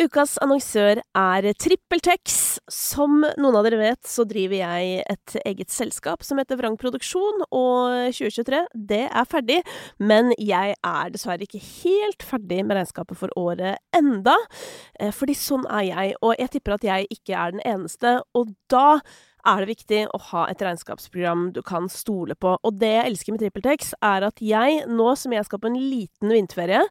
Ukas annonsør er TrippelTex. Som noen av dere vet, så driver jeg et eget selskap som heter Vrang Produksjon, og 2023, det er ferdig. Men jeg er dessverre ikke helt ferdig med regnskapet for året enda. Eh, fordi sånn er jeg, og jeg tipper at jeg ikke er den eneste. Og da er det viktig å ha et regnskapsprogram du kan stole på. Og det jeg elsker med TrippelTex, er at jeg, nå som jeg skal på en liten vinterferie,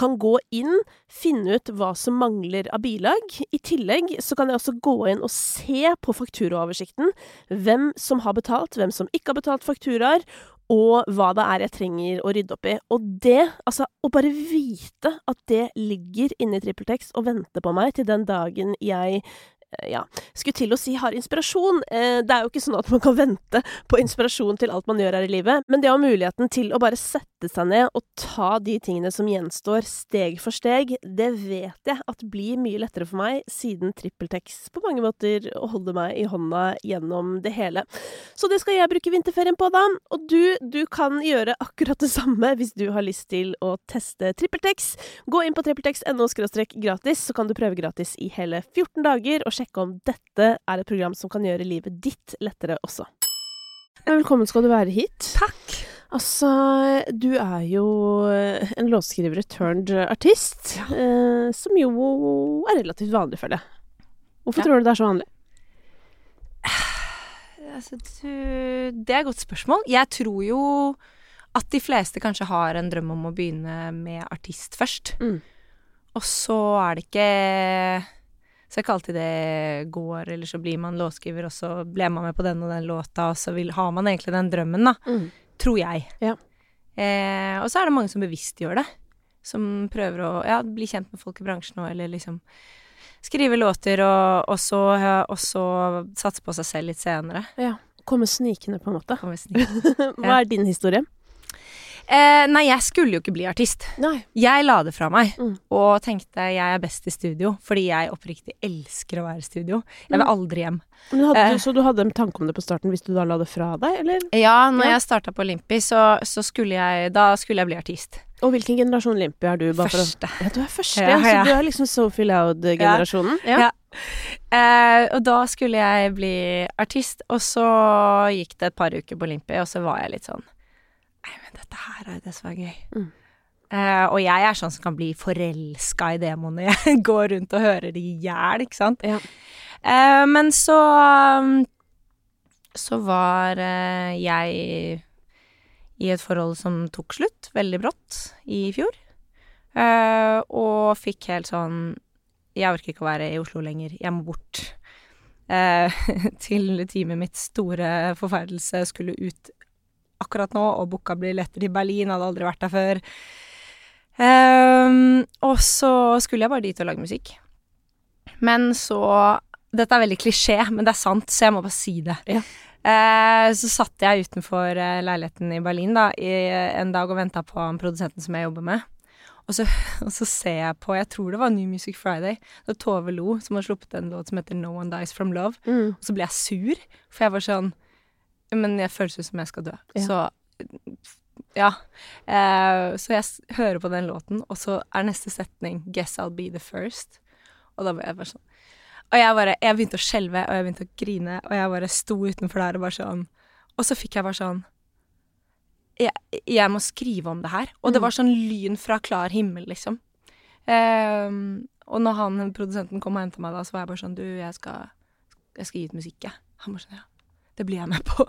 kan gå inn, finne ut hva som mangler av bilag. I tillegg så kan jeg også gå inn og se på fakturaoversikten hvem som har betalt, hvem som ikke har betalt fakturaer, og hva det er jeg trenger å rydde opp i. Og det, altså, å bare vite at det ligger inne i TrippelTex og venter på meg til den dagen jeg ja, skulle til å si har inspirasjon. Eh, det er jo ikke sånn at man kan vente på inspirasjon til alt man gjør her i livet, men det å ha muligheten til å bare sette seg ned og ta de tingene som gjenstår, steg for steg, det vet jeg at blir mye lettere for meg, siden TrippelTex på mange måter holder meg i hånda gjennom det hele. Så det skal jeg bruke vinterferien på, da. Og du, du kan gjøre akkurat det samme hvis du har lyst til å teste TrippelTex. Gå inn på trippeltex.no gratis, så kan du prøve gratis i hele 14 dager. og sjekke om dette er et program som kan gjøre livet ditt lettere også. Velkommen skal du være hit. Takk. Altså, du er jo en låtskriver turned artist, ja. eh, som jo er relativt vanlig, føler jeg. Hvorfor ja. tror du det er så vanlig? Altså, du Det er et godt spørsmål. Jeg tror jo at de fleste kanskje har en drøm om å begynne med artist først. Mm. Og så er det ikke så jeg alltid det går, eller så blir man låtskriver, og så ble man med på den og den låta, og så vil, har man egentlig den drømmen, da. Mm. Tror jeg. Ja. Eh, og så er det mange som bevisst gjør det. Som prøver å ja, bli kjent med folk i bransjen òg, eller liksom skrive låter, og, og, så, og så satse på seg selv litt senere. Ja. Komme snikende, på en måte. Snikende. Hva er din historie? Eh, nei, jeg skulle jo ikke bli artist. Nei. Jeg la det fra meg mm. og tenkte jeg er best i studio, fordi jeg oppriktig elsker å være i studio. Jeg vil mm. aldri hjem. Hadde, eh, så du hadde en tanke om det på starten hvis du da la det fra deg, eller? Ja, når ja. jeg starta på Limpi, så, så, skulle jeg Da skulle jeg bli artist. Og hvilken generasjon Limpi er du? første. Å, ja, du er første, ja, ja. så du er liksom Sophie Loud-generasjonen? Ja. Eh, og da skulle jeg bli artist, og så gikk det et par uker på Limpi, og så var jeg litt sånn dette her er det som er gøy. Mm. Uh, og jeg er sånn som kan bli forelska i demoene. Jeg går rundt og hører de i hjel, ikke sant. Ja. Uh, men så um, Så var uh, jeg i et forhold som tok slutt veldig brått i fjor. og fikk helt sånn Jeg orker ikke å være i Oslo lenger. Jeg må bort. til teamet mitt store forferdelse skulle ut akkurat nå, og booka billetter til Berlin, hadde aldri vært der før. Um, og så skulle jeg bare dit og lage musikk. Men så Dette er veldig klisjé, men det er sant, så jeg må bare si det. Ja. Uh, så satt jeg utenfor uh, leiligheten i Berlin da, i en dag og venta på han produsenten som jeg jobber med. Og så, og så, ser jeg på Jeg tror det var New Music Friday. Det var Tove Lo som har sluppet en låt som heter No One Dies From Love. Mm. Og så ble jeg sur, for jeg var sånn men jeg føles ut som jeg skal dø. Ja. Så ja. Eh, så jeg hører på den låten, og så er neste setning 'Guess I'll be the first'. Og da var jeg bare sånn Og jeg bare Jeg begynte å skjelve, og jeg begynte å grine, og jeg bare sto utenfor der og bare sånn Og så fikk jeg bare sånn jeg, jeg må skrive om det her. Og det mm. var sånn lyn fra klar himmel, liksom. Eh, og når han produsenten kom og henta meg da, så var jeg bare sånn Du, jeg skal, jeg skal gi ut musikk, jeg. Han bare sånn Ja. Det blir jeg med på.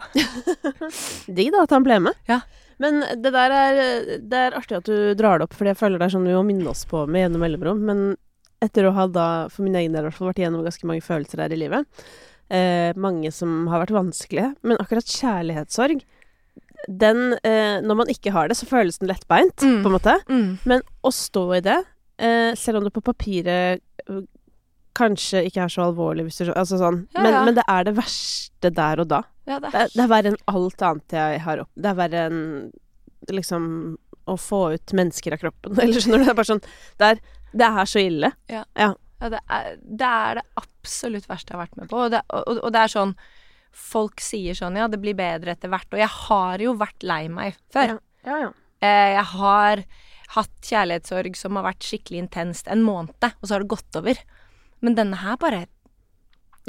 Digg da at han ble med. Ja. Men det der er, det er artig at du drar det opp, fordi jeg føler det er sånn vi må minne oss på med gjennom mellomrom. Men etter å ha da, for min egen del i hvert fall, vært igjennom ganske mange følelser her i livet, eh, mange som har vært vanskelige, men akkurat kjærlighetssorg den, eh, Når man ikke har det, så føles den lettbeint, mm. på en måte. Mm. Men å stå i det, eh, selv om det på papiret kanskje ikke er så alvorlig, hvis du Altså sånn. Ja, men, ja. men, det er det verste der og da. Ja, det, er... Det, er verre enn alt annet jeg har opp... Det er verre enn liksom å få ut mennesker av kroppen, eller skjønner du? Det er bare sånn Det er, det er så ille. Ja. ja. det, er, det, er, det absolutt verste jeg har vært med på. Og det, og, og det er sånn Folk sier sånn Ja, det blir bedre etter hvert. Og jeg har jo vært lei meg før. Ja, ja. Eh, jeg har hatt kjærlighetssorg som har vært skikkelig intenst en måned, og så har det gått over. Men denne her bare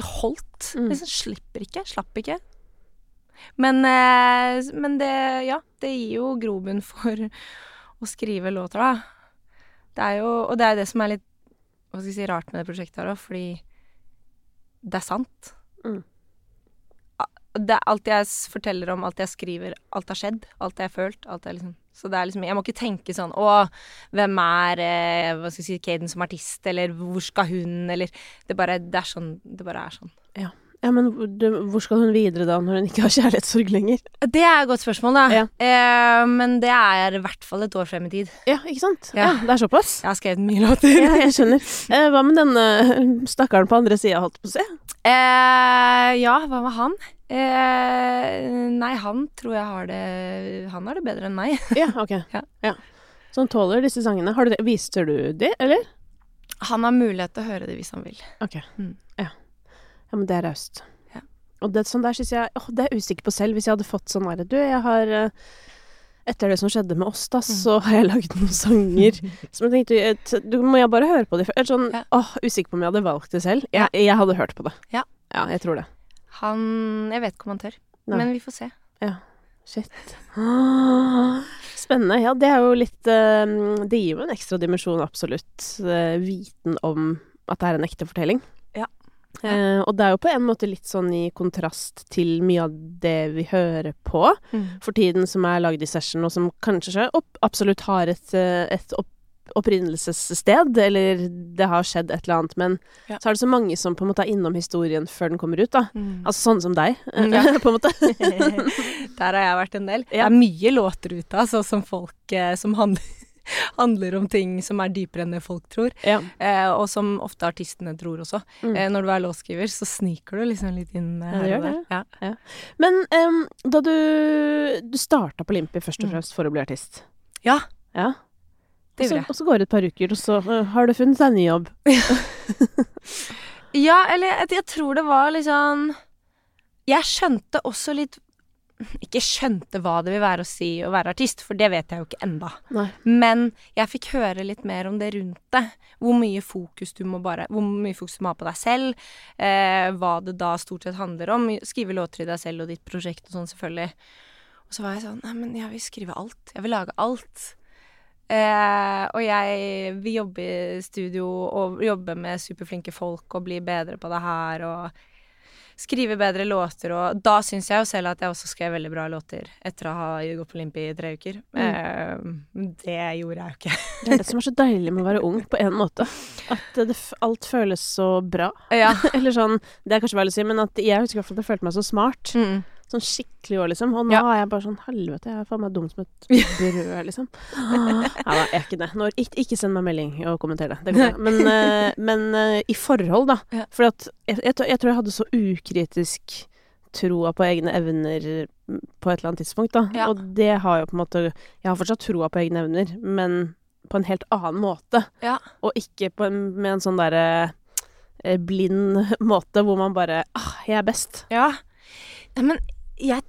holdt. Mm. Liksom slipper ikke. Slapp ikke. Men, eh, men det Ja, det gir jo grobunn for å skrive låter, da. Det er jo Og det er det som er litt hva skal jeg si, rart med det prosjektet her òg, fordi det er sant. Mm. Det alt jeg forteller om, alt jeg skriver, alt har skjedd. Alt jeg har følt. Alt jeg liksom Så det er liksom Jeg må ikke tenke sånn Å, hvem er eh, hva skal jeg si, Kaden som artist, eller hvor skal hun, eller Det bare Det er sånn Det bare er sånn. Ja, men hvor- hvor skal hun videre da, når hun ikke har kjærlighetssorg lenger? Det er et godt spørsmål, da. Ja. Eh, men det er i hvert fall et år frem i tid. Ja, ikke sant? Ja. Ja, det er såpass? Jeg har skrevet mye låter. Ja, jeg skjønner. Eh, hva med denne stakkaren på andre sida, holdt på å si? Eh, ja, hva med han? Eh, nei, han tror jeg har det Han har det bedre enn meg. Ja, ok. Ja. Så han tåler disse sangene. Har du viser du de, eller? Han har mulighet til å høre det hvis han vil. Ok. Mm. Ja. ja, men det er raust. Ja. Og det, sånn der syns jeg åh, Det er jeg usikker på selv. Hvis jeg hadde fått sånn derre Du, jeg har eh, Etter det som skjedde med oss, da, Mm. så har jeg laget noen sanger som jeg tenkte Du må jeg bare høre på de før. Sånn, Ja. åh, usikker på om jeg hadde valgt det selv. Jeg, jeg hadde hørt på det. Ja. Ja, jeg tror det. Han Jeg vet ikke om han tør, men vi får se. Ja. Shit. Ah, Spennende. Ja, det er jo litt eh, Det gir jo en ekstra dimensjon, absolutt. eh, viten om at det er en ekte fortelling. Ja. Eh, og det er jo på en måte litt sånn i kontrast til mye av det vi hører på for tiden, som er lagd i session, og som kanskje opp, absolutt har et, eh, et opp, opprinnelsessted, eller det har skjedd et eller annet, men Ja. så er det så mange som på en måte er innom historien før den kommer ut, da. Mm. Altså sånn som deg, Mm, ja. på en måte. Der har jeg vært en del. Det er mye låter ute, altså, som folk eh, som handler, handler om ting som er dypere enn det folk tror. Ja. Eh, og som ofte artistene tror også. Mm. Eh, når du er låtskriver, så sniker du liksom litt inn eh, Ja, her og der. Ja. Men um, da du Du starta på Limpi først og Mm. fremst for å bli artist. Ja, Ja. det gjorde jeg. og så går det et par uker, og så uh, har du funnet deg en ny jobb. Ja, eller jeg, jeg tror det var litt sånn Jeg skjønte også litt Ikke skjønte hva det vil være å si å være artist, for det vet jeg jo ikke enda. Nei. Men jeg fikk høre litt mer om det rundt det. Hvor mye fokus du må bare Hvor mye fokus du må ha på deg selv. Eh, hva det da stort sett handler om. Skrive låter i deg selv og ditt prosjekt og sånn, selvfølgelig. Og så var jeg sånn Nei, men jeg vil skrive alt. Jeg vil lage alt. Eh, og jeg vil jobbe i studio og jobbe med superflinke folk og bli bedre på det her og skrive bedre låter, og da syns jeg jo selv at jeg også skrev veldig bra låter etter å ha gått på Limpi i tre uker. Eh, det gjorde jeg jo ikke. Det er det som er så deilig med å være ung, på en måte. At det, alt føles så bra. ja. Eller sånn Det er kanskje feil å si, men at jeg husker i hvert fall at jeg følte meg så smart. Mm. Sånn skikkelig år, liksom. Og nå Ja. er jeg bare sånn Helvete, jeg er faen meg dum som et brød, liksom. Nei da, jeg er ikke det. Når, ikke, ikke send meg melding og kommenter det. det går bra. men eh, men eh, i forhold, da. Ja. For at jeg, jeg, tror- jeg tror jeg hadde så ukritisk troa på egne evner på et eller annet tidspunkt, da. Ja. Og det har jo på en måte Jeg har fortsatt troa på egne evner, men på en helt annen måte. Ja. Og ikke på en, med en sånn derre eh, blind måte hvor man bare ah, jeg er best. ja. Nei, men jeg,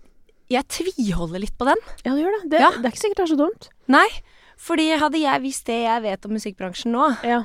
jeg tviholder litt på den. Ja, det gjør det. Det, Ja. det er ikke sikkert det er så dumt. Nei. Fordi hadde jeg visst det jeg vet om musikkbransjen nå, Ja.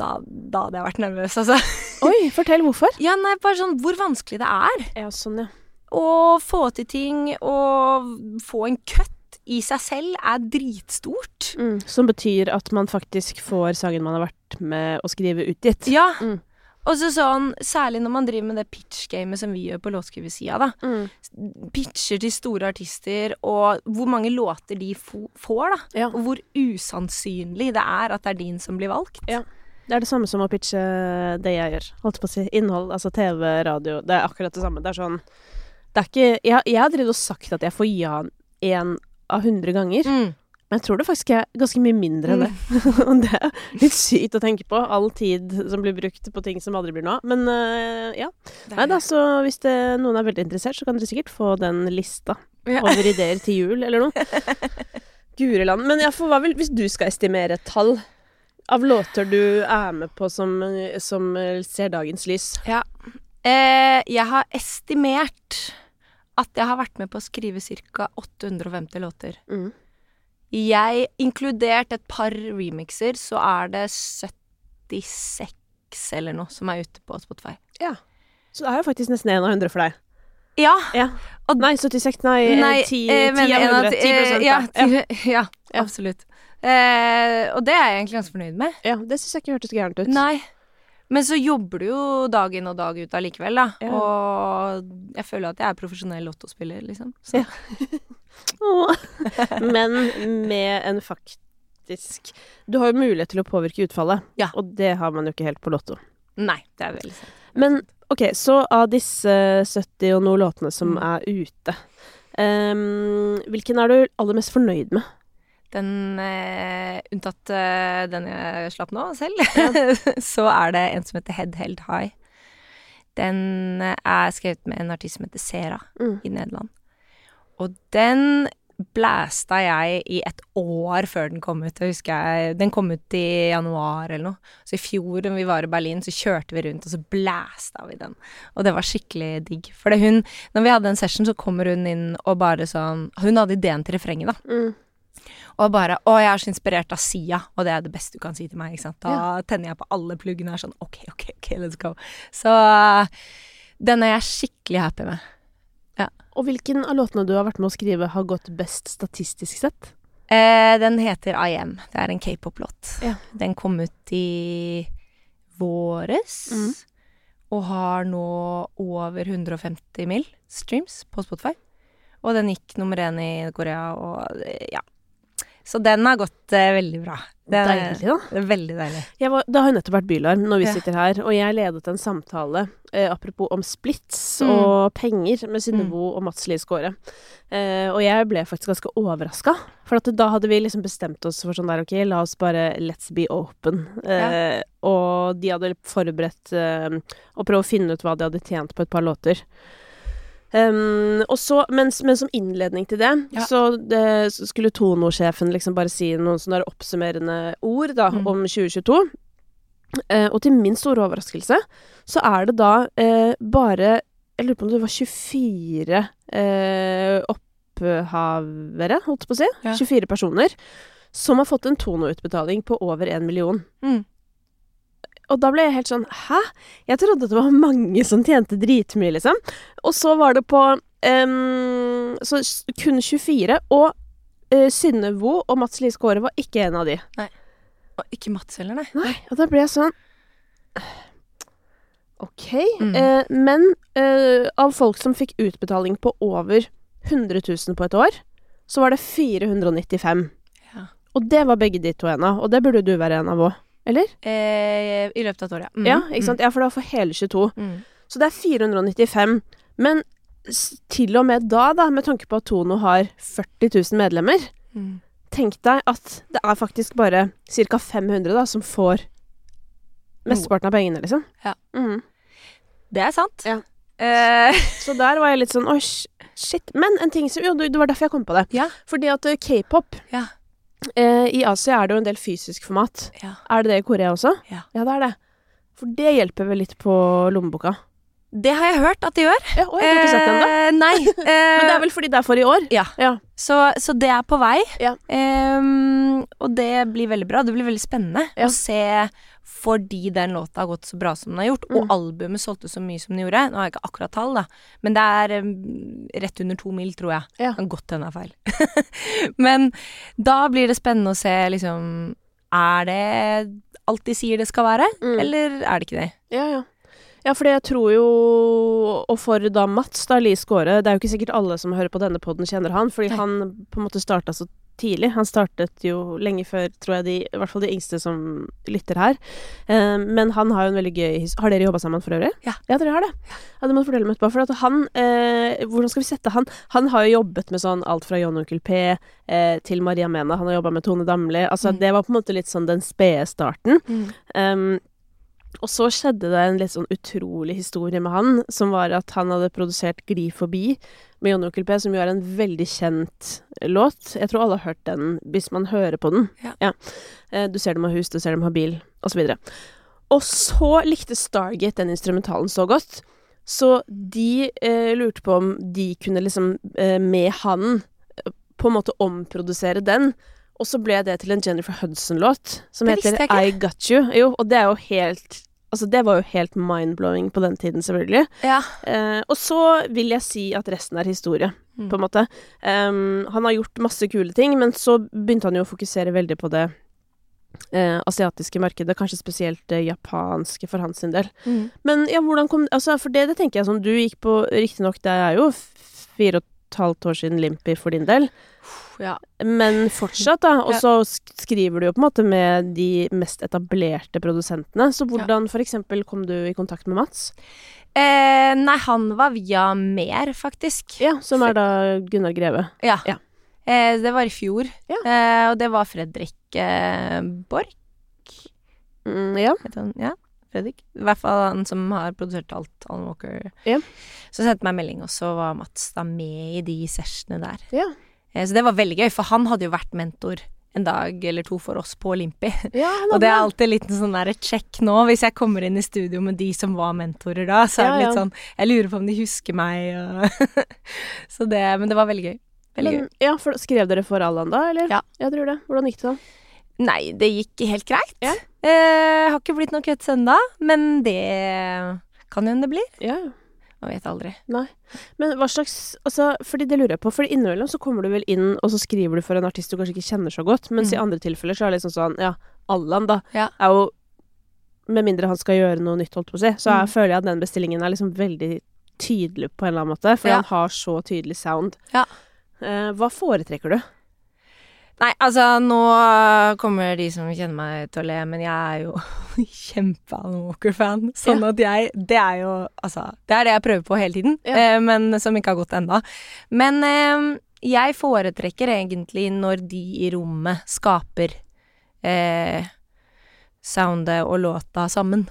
da, da hadde jeg vært nervøs, altså. Oi, fortell hvorfor. Ja, nei, bare sånn hvor vanskelig det er Ja, sånn, ja. å få til ting og få en cut i seg selv er dritstort. Mm, som betyr at man faktisk får sangen man har vært med å skrive utgitt. Ja. Mm. Og så sånn, særlig når man driver med det pitch-gamet som vi gjør på låtskriversida, da. Mm. Pitcher til store artister, og hvor mange låter de får, da. Ja. Og hvor usannsynlig det er at det er din som blir valgt. Ja. Det er det samme som å pitche det jeg gjør. Holdt på å si. Innhold, altså TV, radio. Det er akkurat det samme. Det er sånn Det er ikke Jeg, jeg har drevet og sagt at jeg får ja én av hundre ganger. Mm. Men jeg tror det faktisk er ganske mye mindre enn det. Og det er litt sykt å tenke på. All tid som blir brukt på ting som aldri blir noe av. Men uh, ja. Nei da, så hvis det, noen er veldig interessert, så kan dere sikkert få den lista Ja. over ideer til jul, eller noe. Gureland. Men ja, for hva vil, hvis du skal estimere et tall av låter du er med på som, som eh, ser dagens lys Ja. Eh, jeg har estimert at jeg har vært med på å skrive ca. 850 låter mm. Jeg, inkludert et par remixer, så er det 76 eller noe som er ute på Spotify. Så det er jo faktisk nesten én av hundre for deg. Ja. Ja. Og- Nei, 76, nei, Nei, eh, 10, eh, men 10 av 100. 10 eh, ja, 10, Ja. ja, Ja. absolutt. Eh, og det er jeg egentlig ganske fornøyd med. ja, det syns jeg ikke hørtes gærent ut. Nei. Men så jobber du jo dag inn og dag ut allikevel, da. Ja. Og jeg føler at jeg er profesjonell lottospiller, liksom. Så. Ja. Men med en faktisk Du har jo mulighet til å påvirke utfallet, Ja. og det har man jo ikke helt på Lotto. Nei, det er veldig sant. Men ok, så av disse 70 og noe låtene som Mm. er ute, um, hvilken er du aller mest fornøyd med? Den uh, Unntatt uh, den jeg slapp nå selv, så er det en som heter Head Held High. Den er skrevet med en artist som heter Sera Mm. i Nederland. Og den blæsta jeg i et år før den kom ut. Jeg husker jeg, Den kom ut i januar eller noe. Så i fjor da vi var i Berlin, så kjørte vi rundt, og så blæsta vi den. Og det var skikkelig digg. For det hun, når vi hadde en session, så kommer hun inn og bare sånn Hun hadde ideen til refrenget, da. Mm. Og bare 'Å, jeg er så inspirert av Sia', og det er det beste du kan si til meg. ikke sant? Da tenner jeg på alle pluggene og er sånn OK, OK, ok, let's go. Så den er jeg skikkelig happy med. Og hvilken av låtene du har vært med å skrive, har gått best statistisk sett? Eh, den heter I Am. Det er en k-pop-låt. Ja. Den kom ut i våres. Mm. Og har nå over 150 mill. streams på Spotify. Og den gikk nummer én i Korea, og ja. Så den har gått eh, veldig bra. Det er, Deilig, da. det er veldig deilig. Var, det har jo nettopp vært Bylarm når vi Ja. sitter her, og jeg ledet en samtale eh, apropos om splits Mm. og penger med Synnøve og Mats Lie Skåre. Eh, og jeg ble faktisk ganske overraska, for da hadde vi liksom bestemt oss for sånn der ok, la oss bare let's be open. Eh, Og de hadde forberedt eh, å prøve å finne ut hva de hadde tjent på et par låter. Um, så, men, men som innledning til det, Ja. så, det, så skulle Tono-sjefen liksom bare si noen sånne oppsummerende ord da, Mm. om 2022. Uh, og til min store overraskelse så er det da uh, bare Jeg lurer på om det var 24 uh, opphavere, holdt jeg på å si. Ja. 24 personer som har fått en Tono-utbetaling på over 1 million. Mm. Og da ble jeg helt sånn Hæ? Jeg trodde det var mange som tjente dritmye, liksom. Og så var det på um, Så kun 24. Og uh, Synne Vo og Mats Lise Kåre var ikke en av de. Og ikke Mats heller, nei. Nei, og da ble jeg sånn OK. Mm. Eh, men eh, av folk som fikk utbetaling på over 100 000 på et år, så var det 495. Ja. Og det var begge de to en av. Og det burde du være en av òg, eller? Eh, I løpet av et år, ja. Mm. Ja, ikke sant? Ja, for det var for hele 22. Mm. Så det er 495. Men til og med da, da, med tanke på at Tono har 40 000 medlemmer, Mm. tenk deg at det er faktisk bare ca. 500 da, som får mesteparten av pengene, liksom. Ja. Mm. Det er sant. Ja. Eh, Så der var jeg litt sånn Oi, shit. Men en ting som Jo, det det var derfor jeg kom på det. Ja. Fordi at eh, k-pop Ja. Eh, I Asia er det jo en del fysisk format. ja. Er det det i Korea også? Ja. Ja, det er det. For det hjelper vel litt på lommeboka. Det har jeg hørt at de gjør. Ja, å, jeg har ikke sett det da. Eh, nei. Men det er vel fordi det er for i år? Ja. Ja. Så, så det er på vei. Ja. Um, og det blir veldig bra. Det blir veldig spennende Ja. å se fordi den låta har gått så bra som den har gjort, Mm. og albumet solgte så mye som den gjorde. Nå har jeg ikke akkurat tall, da, men det er um, rett under to mil, tror jeg. Ja. Kan godt hende det er feil. men da blir det spennende å se, liksom Er det alt de sier det skal være, Mm. eller er det ikke det? Ja, ja. Ja, for jeg tror jo Og for da Mats, da, Lie Skåre Det er jo ikke sikkert alle som hører på denne poden, kjenner han, fordi Nei. han på en måte starta så tidlig. Han startet jo lenge før, tror jeg, de, i hvert fall de yngste som lytter her. Eh, men han har jo en veldig gøy Har dere jobba sammen for øvrig? Ja. Ja, dere har det? Ja, det må du fortelle meg etterpå. For at han eh, Hvordan skal vi sette han? Han har jo jobbet med sånn alt fra John Onkel P eh, til Maria Mena. Han har jobba med Tone Damli. Altså, Mm. det var på en måte litt sånn den spede starten. Um, og så skjedde det en litt sånn utrolig historie med han, som var at han hadde produsert Gli forbi med Jon Onkel P, som jo er en veldig kjent låt. Jeg tror alle har hørt den hvis man hører på den. Ja. ja. Du ser dem ha hus, du ser dem ha bil, osv. Og så likte Stargate den instrumentalen så godt, så de eh, lurte på om de kunne liksom eh, med han eh, på en måte omprodusere den, Og så ble det til en Jennifer Hudson-låt som Det heter. I Got You. Jo, og det er jo helt Altså, det var jo helt mind-blowing på den tiden, selvfølgelig. Ja. Eh, og så vil jeg si at resten er historie, Mm. på en måte. Um, han har gjort masse kule ting, men så begynte han jo å fokusere veldig på det eh, asiatiske markedet, kanskje spesielt det japanske for hans del. Mm. Men ja, hvordan kom Altså, for det, det tenker jeg sånn Du gikk på Riktignok, det er jo f- fire og et halvt år siden Limpi for din del, ja. men fortsatt, da. Og så skriver du jo på en måte med de mest etablerte produsentene. Så hvordan for eksempel kom du i kontakt med Mats? Eh, nei, han var via Mer, faktisk. Ja, som er da Gunnar Greve. Ja. Ja. Eh, det var i fjor. Ja. Eh, og det var Fredrik eh, Borch. Mm, ja. Ja, Fredrik. I hvert fall han som har produsert alt, Alan Walker. Ja. Så sendte meg melding, og så var Mats da med i de sessionene der. Ja. Eh, så det var veldig gøy, for han hadde jo vært mentor en dag eller to for oss på Olympi. ja Og det er alltid en sånn der check nå, hvis jeg kommer inn i studio med de som var mentorer da, så er det litt sånn Jeg lurer på om de husker meg og Så det Men det var veldig gøy. Veldig Men, ja, for Skrev dere for Allan da, eller? Ja. Jeg tror det. Hvordan gikk det da? Nei, det gikk helt greit. Ja. Eh, har ikke blitt noe cuts ennå, men det kan hende det blir. Ja, Man vet aldri. Men hva slags Altså, fordi det lurer jeg på. For innimellom så kommer du vel inn, og så skriver du for en artist du kanskje ikke kjenner så godt, mens i Mm. andre tilfeller så er det liksom sånn Ja, Allan, da, Ja. er jo Med mindre han skal gjøre noe nytt, holdt på å si, så jeg Mm. føler jeg at den bestillingen er liksom veldig tydelig på en eller annen måte. Fordi Ja. han har så tydelig sound. Ja. Eh, hva foretrekker du? Nei, altså nå kommer de som kjenner meg til å le, men jeg er jo kjempe-Alan Walker-fan. Sånn at jeg Det er jo Altså, det er det jeg prøver på hele tiden, Ja. eh, men som ikke har gått ennå. Men eh, jeg foretrekker egentlig når de i rommet skaper eh, soundet og låta sammen.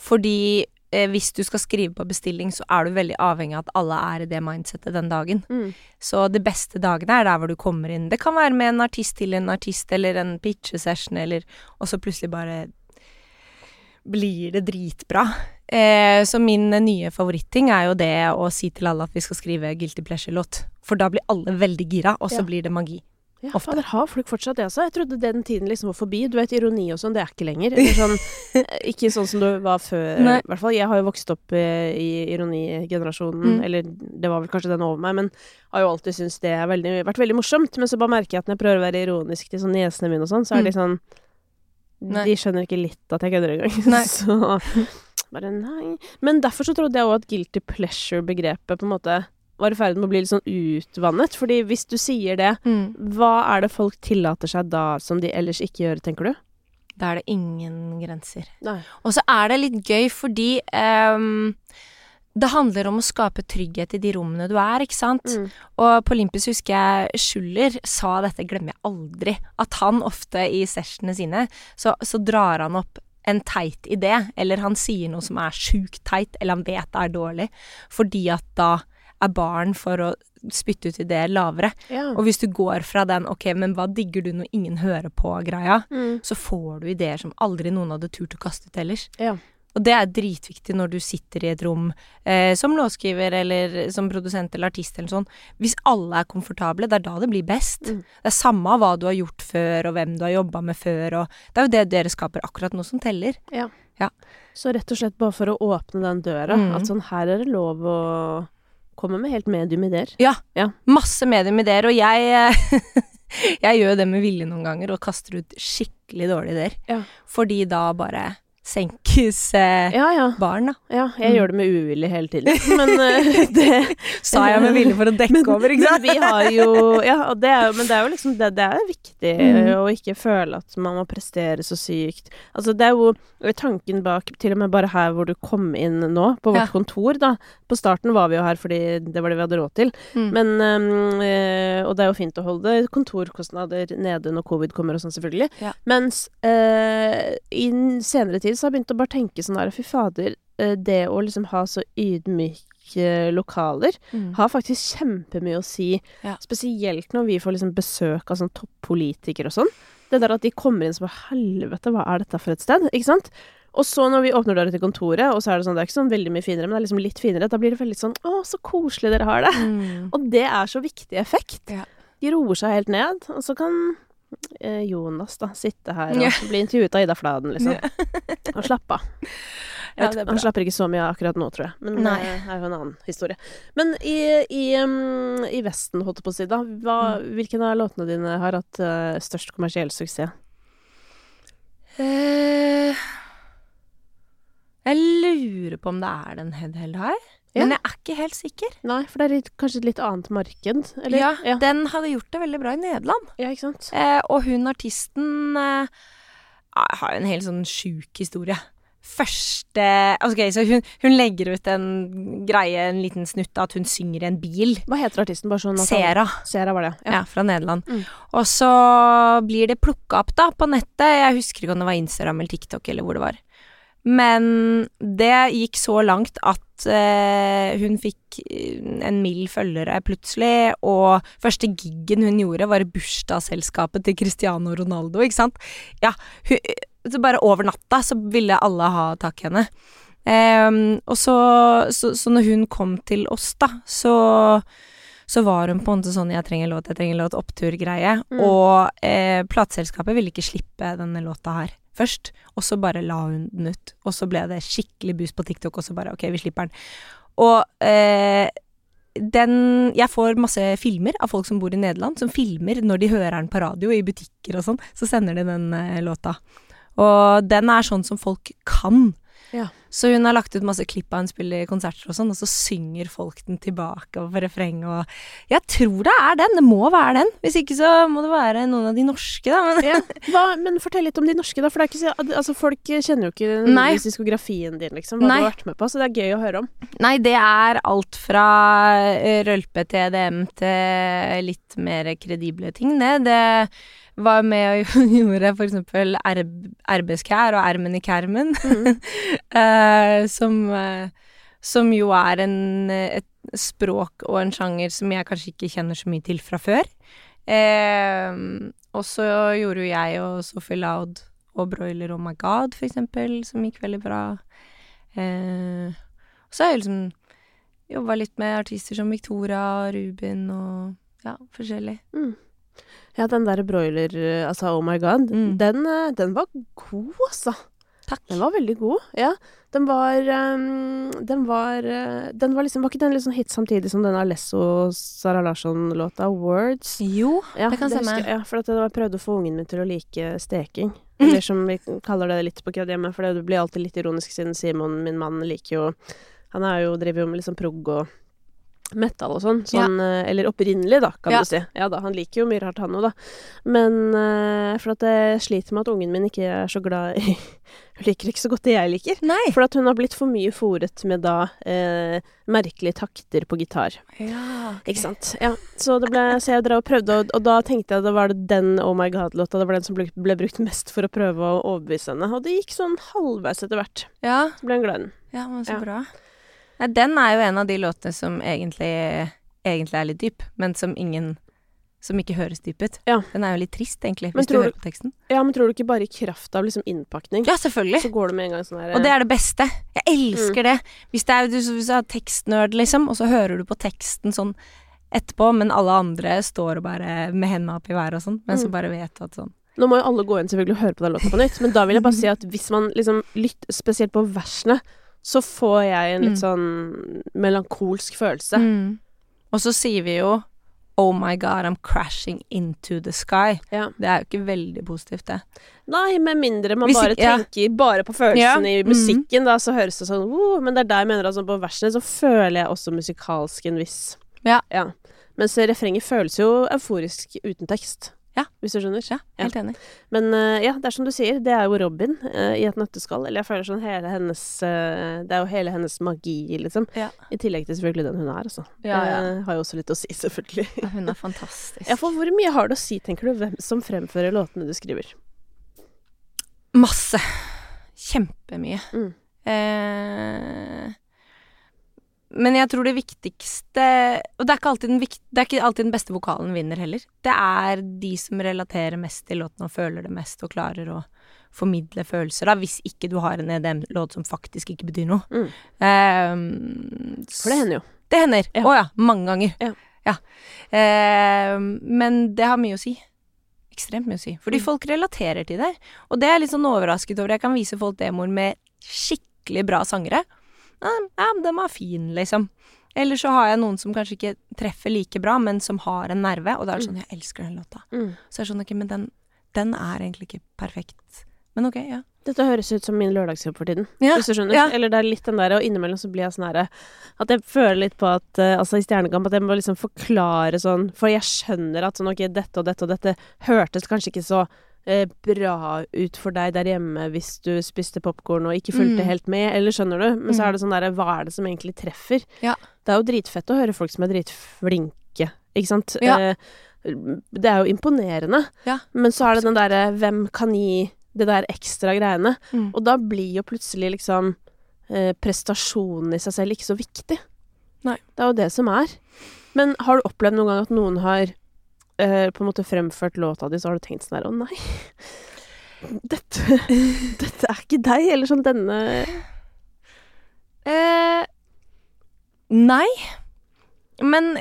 Fordi hvis du skal skrive på bestilling, så er du veldig avhengig av at alle er i det mindsettet den dagen. Så de beste dagene er der hvor du kommer inn. Det kan være med en artist til en artist, eller en pitchesession, eller Og så plutselig bare blir det dritbra. Eh, så min nye favoritting er jo det å si til alle at vi skal skrive Guilty Pleasure-låt. For da blir alle veldig gira, og så Ja. blir det magi. Ja, Ofte. fader, har folk fortsatt det, altså? Jeg trodde den tiden liksom var forbi. Du vet, ironi og sånn, det er ikke lenger. Sånn, eh, ikke sånn som det var før, i hvert fall. Jeg har jo vokst opp eh, i ironigenerasjonen, Mm. eller det var vel kanskje den over meg, men har jo alltid syntes det har vært veldig morsomt. Men så bare merker jeg at når jeg prøver å være ironisk til sånn niesene mine og sånn, så er de sånn Nei. De skjønner ikke litt at jeg kødder engang. Så bare nei. Men derfor så trodde jeg òg at guilty pleasure-begrepet på en måte var i ferd med å bli litt sånn utvannet. Fordi hvis du sier det, hva er det folk tillater seg da som de ellers ikke gjør, tenker du? Da er det ingen grenser. Og så er det litt gøy fordi um, det handler om å skape trygghet i de rommene du er, ikke sant? Mm. Og på Olympus husker jeg Schuller sa dette, glemmer jeg aldri, at han ofte i sessionene sine, så, så drar han opp en teit idé, eller han sier noe som er sjukt teit, eller han vet det er dårlig, fordi at da er baren for å spytte ut ideer lavere. Ja. Og hvis du går fra den 'ok, men hva digger du når ingen hører på'-greia, Mm. så får du ideer som aldri noen hadde turt å kaste ut ellers. Ja. Og det er dritviktig når du sitter i et rom eh, som låtskriver eller som produsent eller artist eller sånn. Hvis alle er komfortable, det er da det blir best. Mm. Det er samme hva du har gjort før, og hvem du har jobba med før, og det er jo det dere skaper akkurat nå som teller. Så rett og slett bare for å åpne den døra, Mm. at sånn her er det lov å komme med helt medium ideer. Masse mediumideer, og jeg eh, Jeg gjør det med vilje noen ganger, og kaster ut skikkelig dårlige ideer. Ja. Fordi da bare senkes eh, Ja, ja. barn, da. ja jeg Mm. gjør det med uvilje hele tiden, men uh, det Sa jeg med vilje for å dekke men, over, ikke sant? Men vi har jo Ja, det er men det er jo liksom det, det er viktig Mm. å ikke føle at man må prestere så sykt. Altså, det er jo tanken bak til og med bare her hvor du kom inn nå, på vårt Ja. kontor, da. På starten var vi jo her fordi det var det vi hadde råd til. Mm. Men øh, Og det er jo fint å holde kontorkostnader nede når covid kommer og sånn, selvfølgelig. Mens uh, i senere tid så har jeg begynt å bare tenke sånn der Fy fader, øh, det å liksom ha så ydmyke lokaler Mm. har faktisk kjempemye å si. Ja. Spesielt når vi får liksom besøk av sånn toppolitikere og sånn. Det der at de kommer inn som bare Helvete, hva er dette for et sted? Ikke sant? Og så når vi åpner døra til kontoret, og så er det sånn, det er ikke sånn veldig mye finere, men det er liksom litt finere, da blir det veldig sånn Å, så koselig dere har det. Mm. Og det er så viktig effekt. Ja. De roer seg helt ned, og så kan eh, Jonas, da. Sitte her og yeah. bli intervjuet av Ida Fladen, liksom. Og slappe av. Ja, han slapper ikke så mye av akkurat nå, tror jeg. Men Nei. det er jo en annen historie. Men i, i, um, i Vesten, holdt jeg på å si, da. Hva, Mm. Hvilken av låtene dine har hatt uh, størst kommersiell suksess? Eh, jeg lurer på om det er den Head Held High. Ja. Men jeg er ikke helt sikker. Nei, for det er litt, kanskje et litt annet marked? Eller? Ja, ja. Den hadde gjort det veldig bra i Nederland. ja ikke sant? Eh, og hun artisten eh, har jo en helt sånn sjuk historie. Første Ok, så hun, hun legger ut en greie, en liten snutt av at hun synger i en bil. Hva heter artisten? Bare sånn Sera. Sera var det, Ja, fra Nederland. Mm. Og så blir det plukka opp da på nettet. Jeg husker ikke om det var Instagram eller TikTok eller hvor det var. Men det gikk så langt at eh, hun fikk eh, en mild følgere plutselig, og første giggen hun gjorde, var i bursdagsselskapet til Cristiano Ronaldo, ikke sant? Ja, hun, så bare over natta så ville alle ha tak i henne. Ehm, og så, så, så når hun kom til oss, da, så så var hun på en måte sånn 'jeg trenger låt, jeg trenger låt', oppturgreie. Mm. Og eh, plateselskapet ville ikke slippe denne låta her først. Og så bare la hun den ut. Og så ble det skikkelig boost på TikTok, og så bare ok, vi slipper den. Og eh, den Jeg får masse filmer av folk som bor i Nederland, som filmer når de hører den på radio i butikker og sånn. Så sender de den eh, låta. Og den er sånn som folk kan. Ja. Så hun har lagt ut masse klipp av hun spiller i konserter og sånn, og så synger folk den tilbake og på refreng og Jeg tror det er den, det må være den. Hvis ikke så må det være noen av de norske, da. Men Ja. Hva, men fortell litt om de norske, da. For så, altså, folk kjenner jo ikke Nei. nødvendigvis diskografien din, liksom. Hva Nei. du har vært med på. Så det er gøy å høre om. Nei, det er alt fra eh, rølpe til EDM til litt mer kredible ting, det. Det var med og gjorde for eksempel RBSKR og Ermen i Kermen, eh, som, eh, som jo er en, et språk og en sjanger som jeg kanskje ikke kjenner så mye til fra før. Eh, og så gjorde jo jeg og Sophie Loud og Broiler Oh My God, for eksempel, som gikk veldig bra. Eh, og så har jeg liksom jobba litt med artister som Victoria, og Rubin og ja, forskjellig. Ja, den der broiler, altså Oh My God, Mm. den, eh, den var god, altså. Takk. Den var veldig god, ja. Den var um, Den var eh, Den var liksom Var ikke den sånn hit samtidig som den Alesso Sara Larsson-låta, 'Words'? Jo, Ja, det kan stemme. Ja, for jeg prøvde å få ungen min til å like steking. Eller som vi kaller det litt på kødd hjemme, for det blir alltid litt ironisk siden Simon, min mann, liker jo Han er jo, driver jo med liksom prog og metal og sånn. sånn ja. Eller opprinnelig, da, kan Ja. du si. Ja da, han liker jo mye rart, han òg, da. Men uh, for at jeg sliter med at ungen min ikke er så glad i Hun liker ikke så godt det jeg liker. Nei. For at hun har blitt for mye fòret med da uh, merkelige takter på gitar. Ja, Ikke sant. Ja, så, det ble, så jeg drev og prøvde, og, og da tenkte jeg at det var den Oh My God-låta. Det var den som ble, ble brukt mest for å prøve å overbevise henne. Og det gikk sånn halvveis etter hvert. Ja, Så ble hun glad i den. ja men så Ja. Nei, den er jo en av de låtene som egentlig, egentlig er litt dyp, men som ingen som ikke høres dyp ut. Ja. Den er jo litt trist, egentlig, Men hvis du hører på teksten. Ja, men tror du ikke bare i kraft av liksom innpakning, Ja, selvfølgelig. så går det med en gang sånn her Og det er det beste. Jeg Mm. elsker det. Hvis, det er, du, hvis du er tekstnerd, liksom, og så hører du på teksten sånn etterpå, men alle andre står og bare med hendene opp i været og sånn, men så Mm. bare vet at sånn Nå må jo alle gå inn selvfølgelig og høre på den låta på nytt, men da vil jeg bare si at hvis man liksom lytter spesielt på versene, så får jeg en litt Mm. sånn melankolsk følelse. mm. Og så sier vi jo Oh my God, I'm crashing into the sky. Ja. Det er jo ikke veldig positivt, det. Nei, med mindre man Hvis bare ikke- ja. tenker bare på følelsen Ja, i musikken, musikken, da, så høres det sånn oh, Men det er der jeg mener altså på versene så føler jeg også musikalsk en viss Ja. Mens refrenget føles jo euforisk uten tekst. Ja. Hvis du skjønner. Ja, helt enig. Men uh, ja, det er som du sier, det er jo Robin uh, i et nøtteskall. Eller jeg føler sånn hele hennes uh, Det er jo hele hennes magi, liksom. Ja. I tillegg til selvfølgelig den hun er, altså. Ja, ja. Har jo også litt å si, selvfølgelig. Ja, hun er fantastisk. Ja, for hvor mye har det å si, tenker du, hvem som fremfører låtene du skriver? Masse. Kjempemye. Mm. Eh, men jeg tror det viktigste Og det er, ikke alltid den vikt, det er ikke alltid den beste vokalen vinner heller. Det er de som relaterer mest til låten og føler det mest og klarer å formidle følelser, da, hvis ikke du har en EDM-låt som faktisk ikke betyr noe. Mm. Um, For det hender jo. Det hender. Å Ja. ja. mange ganger. Ja. Eh, men det har mye å si. ekstremt mye å si. Fordi Mm. folk relaterer til det. Og det er jeg litt sånn overrasket over. Jeg kan vise folk demoer med skikkelig bra sangere. Ja, den var fin, liksom. Eller så har jeg noen som kanskje ikke treffer like bra, men som har en nerve. Og da er det sånn Jeg elsker den låta. Mm. Så er det sånn Ok, men den, den er egentlig ikke perfekt. Men ok, ja. Dette høres ut som min lørdagsjobb for tiden, Ja, hvis du skjønner. ja. Eller det er litt den der, og innimellom så blir jeg sånn herre At jeg føler litt på at eh, Altså i Stjernekamp at jeg må liksom forklare sånn For jeg skjønner at sånn ok, dette og dette og dette hørtes kanskje ikke så bra ut for deg der hjemme hvis du spiste popkorn og ikke fulgte Mm. helt med, eller skjønner du? Men så Mm. er det sånn derre Hva er det som egentlig treffer? Ja. Det er jo dritfett å høre folk som er dritflinke, ikke sant? Ja. Eh, det er jo imponerende. Ja, Men så er det den derre Hvem kan gi det der ekstra greiene? Mm. Og da blir jo plutselig liksom eh, prestasjonen i seg selv ikke så viktig. Nei. Det er jo det som er. Men har du opplevd noen gang at noen har eh, på en måte fremført låta di, så har du tenkt sånn her Å nei. Dette, dette er ikke deg, eller sånn denne Eh, nei. Men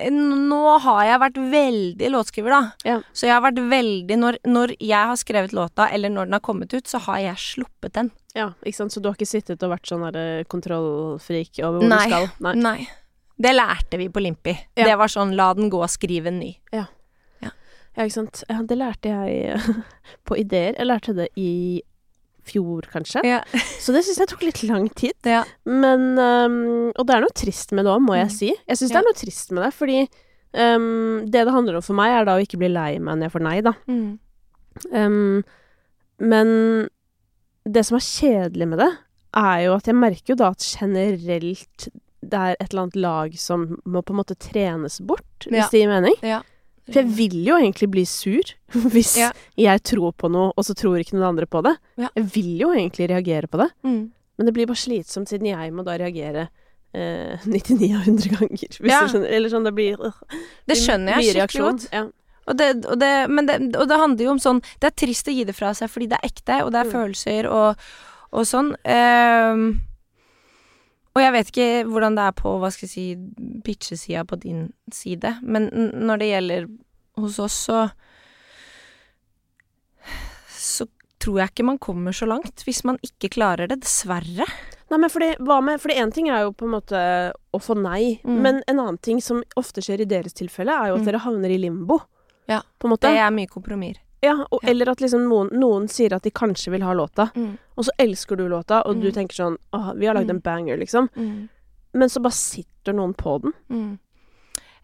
nå har jeg vært veldig låtskriver, da. Ja. Så jeg har vært veldig når, når jeg har skrevet låta, eller når den har kommet ut, så har jeg sluppet den. Ja, ikke sant. Så du har ikke sittet og vært sånn derre kontrollfrik over hvor Nei. du skal? Nei. Nei. Det lærte vi på Limpi. Ja. Det var sånn la den gå, skriv en ny. Ja, ikke sant. Ja, det lærte jeg på ideer. Jeg lærte det i fjor, kanskje. Ja. Så det syns jeg tok litt lang tid. Ja. Men um, Og det er noe trist med det òg, må jeg Mm. si. Jeg syns Ja. det er noe trist med det, fordi um, det det handler om for meg, er da å ikke bli lei meg når jeg får nei, da. Mm. Um, men det som er kjedelig med det, er jo at jeg merker jo da at generelt det er et eller annet lag som må på en måte trenes bort, hvis Ja. det gir mening. Ja. For jeg vil jo egentlig bli sur hvis Ja. jeg tror på noe, og så tror ikke noen andre på det. Ja. Jeg vil jo egentlig reagere på det, Mm. men det blir bare slitsomt siden jeg må da reagere eh, 99 av 100 ganger. Hvis Ja. du skjønner. Eller sånn, det blir øh, Det skjønner jeg skikkelig godt. Ja. Og det, og, det, men det, og det handler jo om sånn Det er trist å gi det fra seg fordi det er ekte, og det er Mm. følelser og, og sånn. Ehm, og jeg vet ikke hvordan det er på hva skal jeg si bitchesida på din side, men når det gjelder hos oss, så Så tror jeg ikke man kommer så langt hvis man ikke klarer det, dessverre. Nei, men fordi, hva med Fordi én ting er jo på en måte å få nei, Mm. men en annen ting som ofte skjer i deres tilfelle, er jo at Mm. dere havner i limbo. Ja, På en måte. Det er mye kompromisser. Ja, og, Ja. Eller at liksom noen, noen sier at de kanskje vil ha låta, og så elsker du låta, og du Mm. tenker sånn Åh, vi har lagd en Mm. banger, liksom. Mm. Men så bare sitter noen på den. Mm.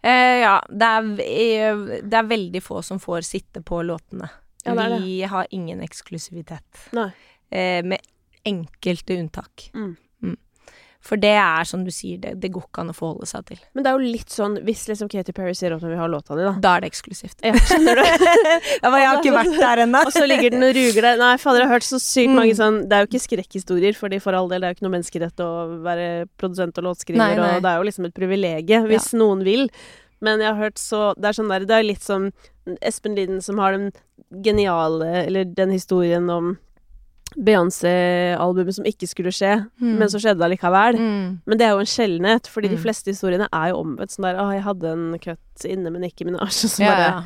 Eh, ja, det er, det er veldig få som får sitte på låtene. Ja, det det. Vi har ingen eksklusivitet. Eh, med enkelte unntak. Mm. For det er som du sier, det, det går ikke an å forholde seg til. Men det er jo litt sånn Hvis liksom Katy Perry sier at hun vil ha låta di, da. Da er det eksklusivt. Ja, skjønner du? Ja, men jeg har ikke vært der ennå. Og så ligger den og ruger der. Nei, fader, jeg har hørt så sykt Mm. mange sånn Det er jo ikke skrekkhistorier, fordi for all del, det er jo ikke noe menneskerett å være produsent og låtskriver, Nei, nei. og det er jo liksom et privilegium hvis noen vil. Men jeg har hørt så Det er sånn der Det er litt som Espen Linden som har den geniale Eller den historien om Beyoncé-albumet som ikke skulle skje, Mm. men så skjedde det allikevel. Mm. Men det er jo en sjeldenhet, fordi de Mm. fleste historiene er jo omvendt. Sånn der 'Å, jeg hadde en cut inne men ikke Minaj', og så Ja, bare ja.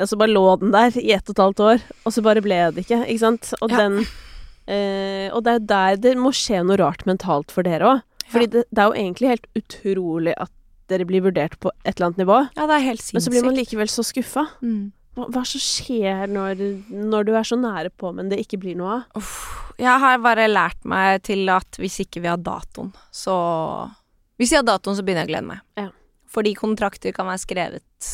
og så bare lå den der i ett og et halvt år, og så bare ble det ikke, ikke sant? Og Ja. den eh, Og det er der det må skje noe rart mentalt for dere òg. Fordi Ja. det, det er jo egentlig helt utrolig at dere blir vurdert på et eller annet nivå, ja, det er helt men så blir man likevel så skuffa. Mm. Hva, som skjer når, når du er så nære på, men det ikke blir noe av? Uff. Jeg har bare lært meg til at hvis ikke vi har datoen, så Hvis vi har datoen, så begynner jeg å glede meg. Ja. Fordi kontrakter kan være skrevet,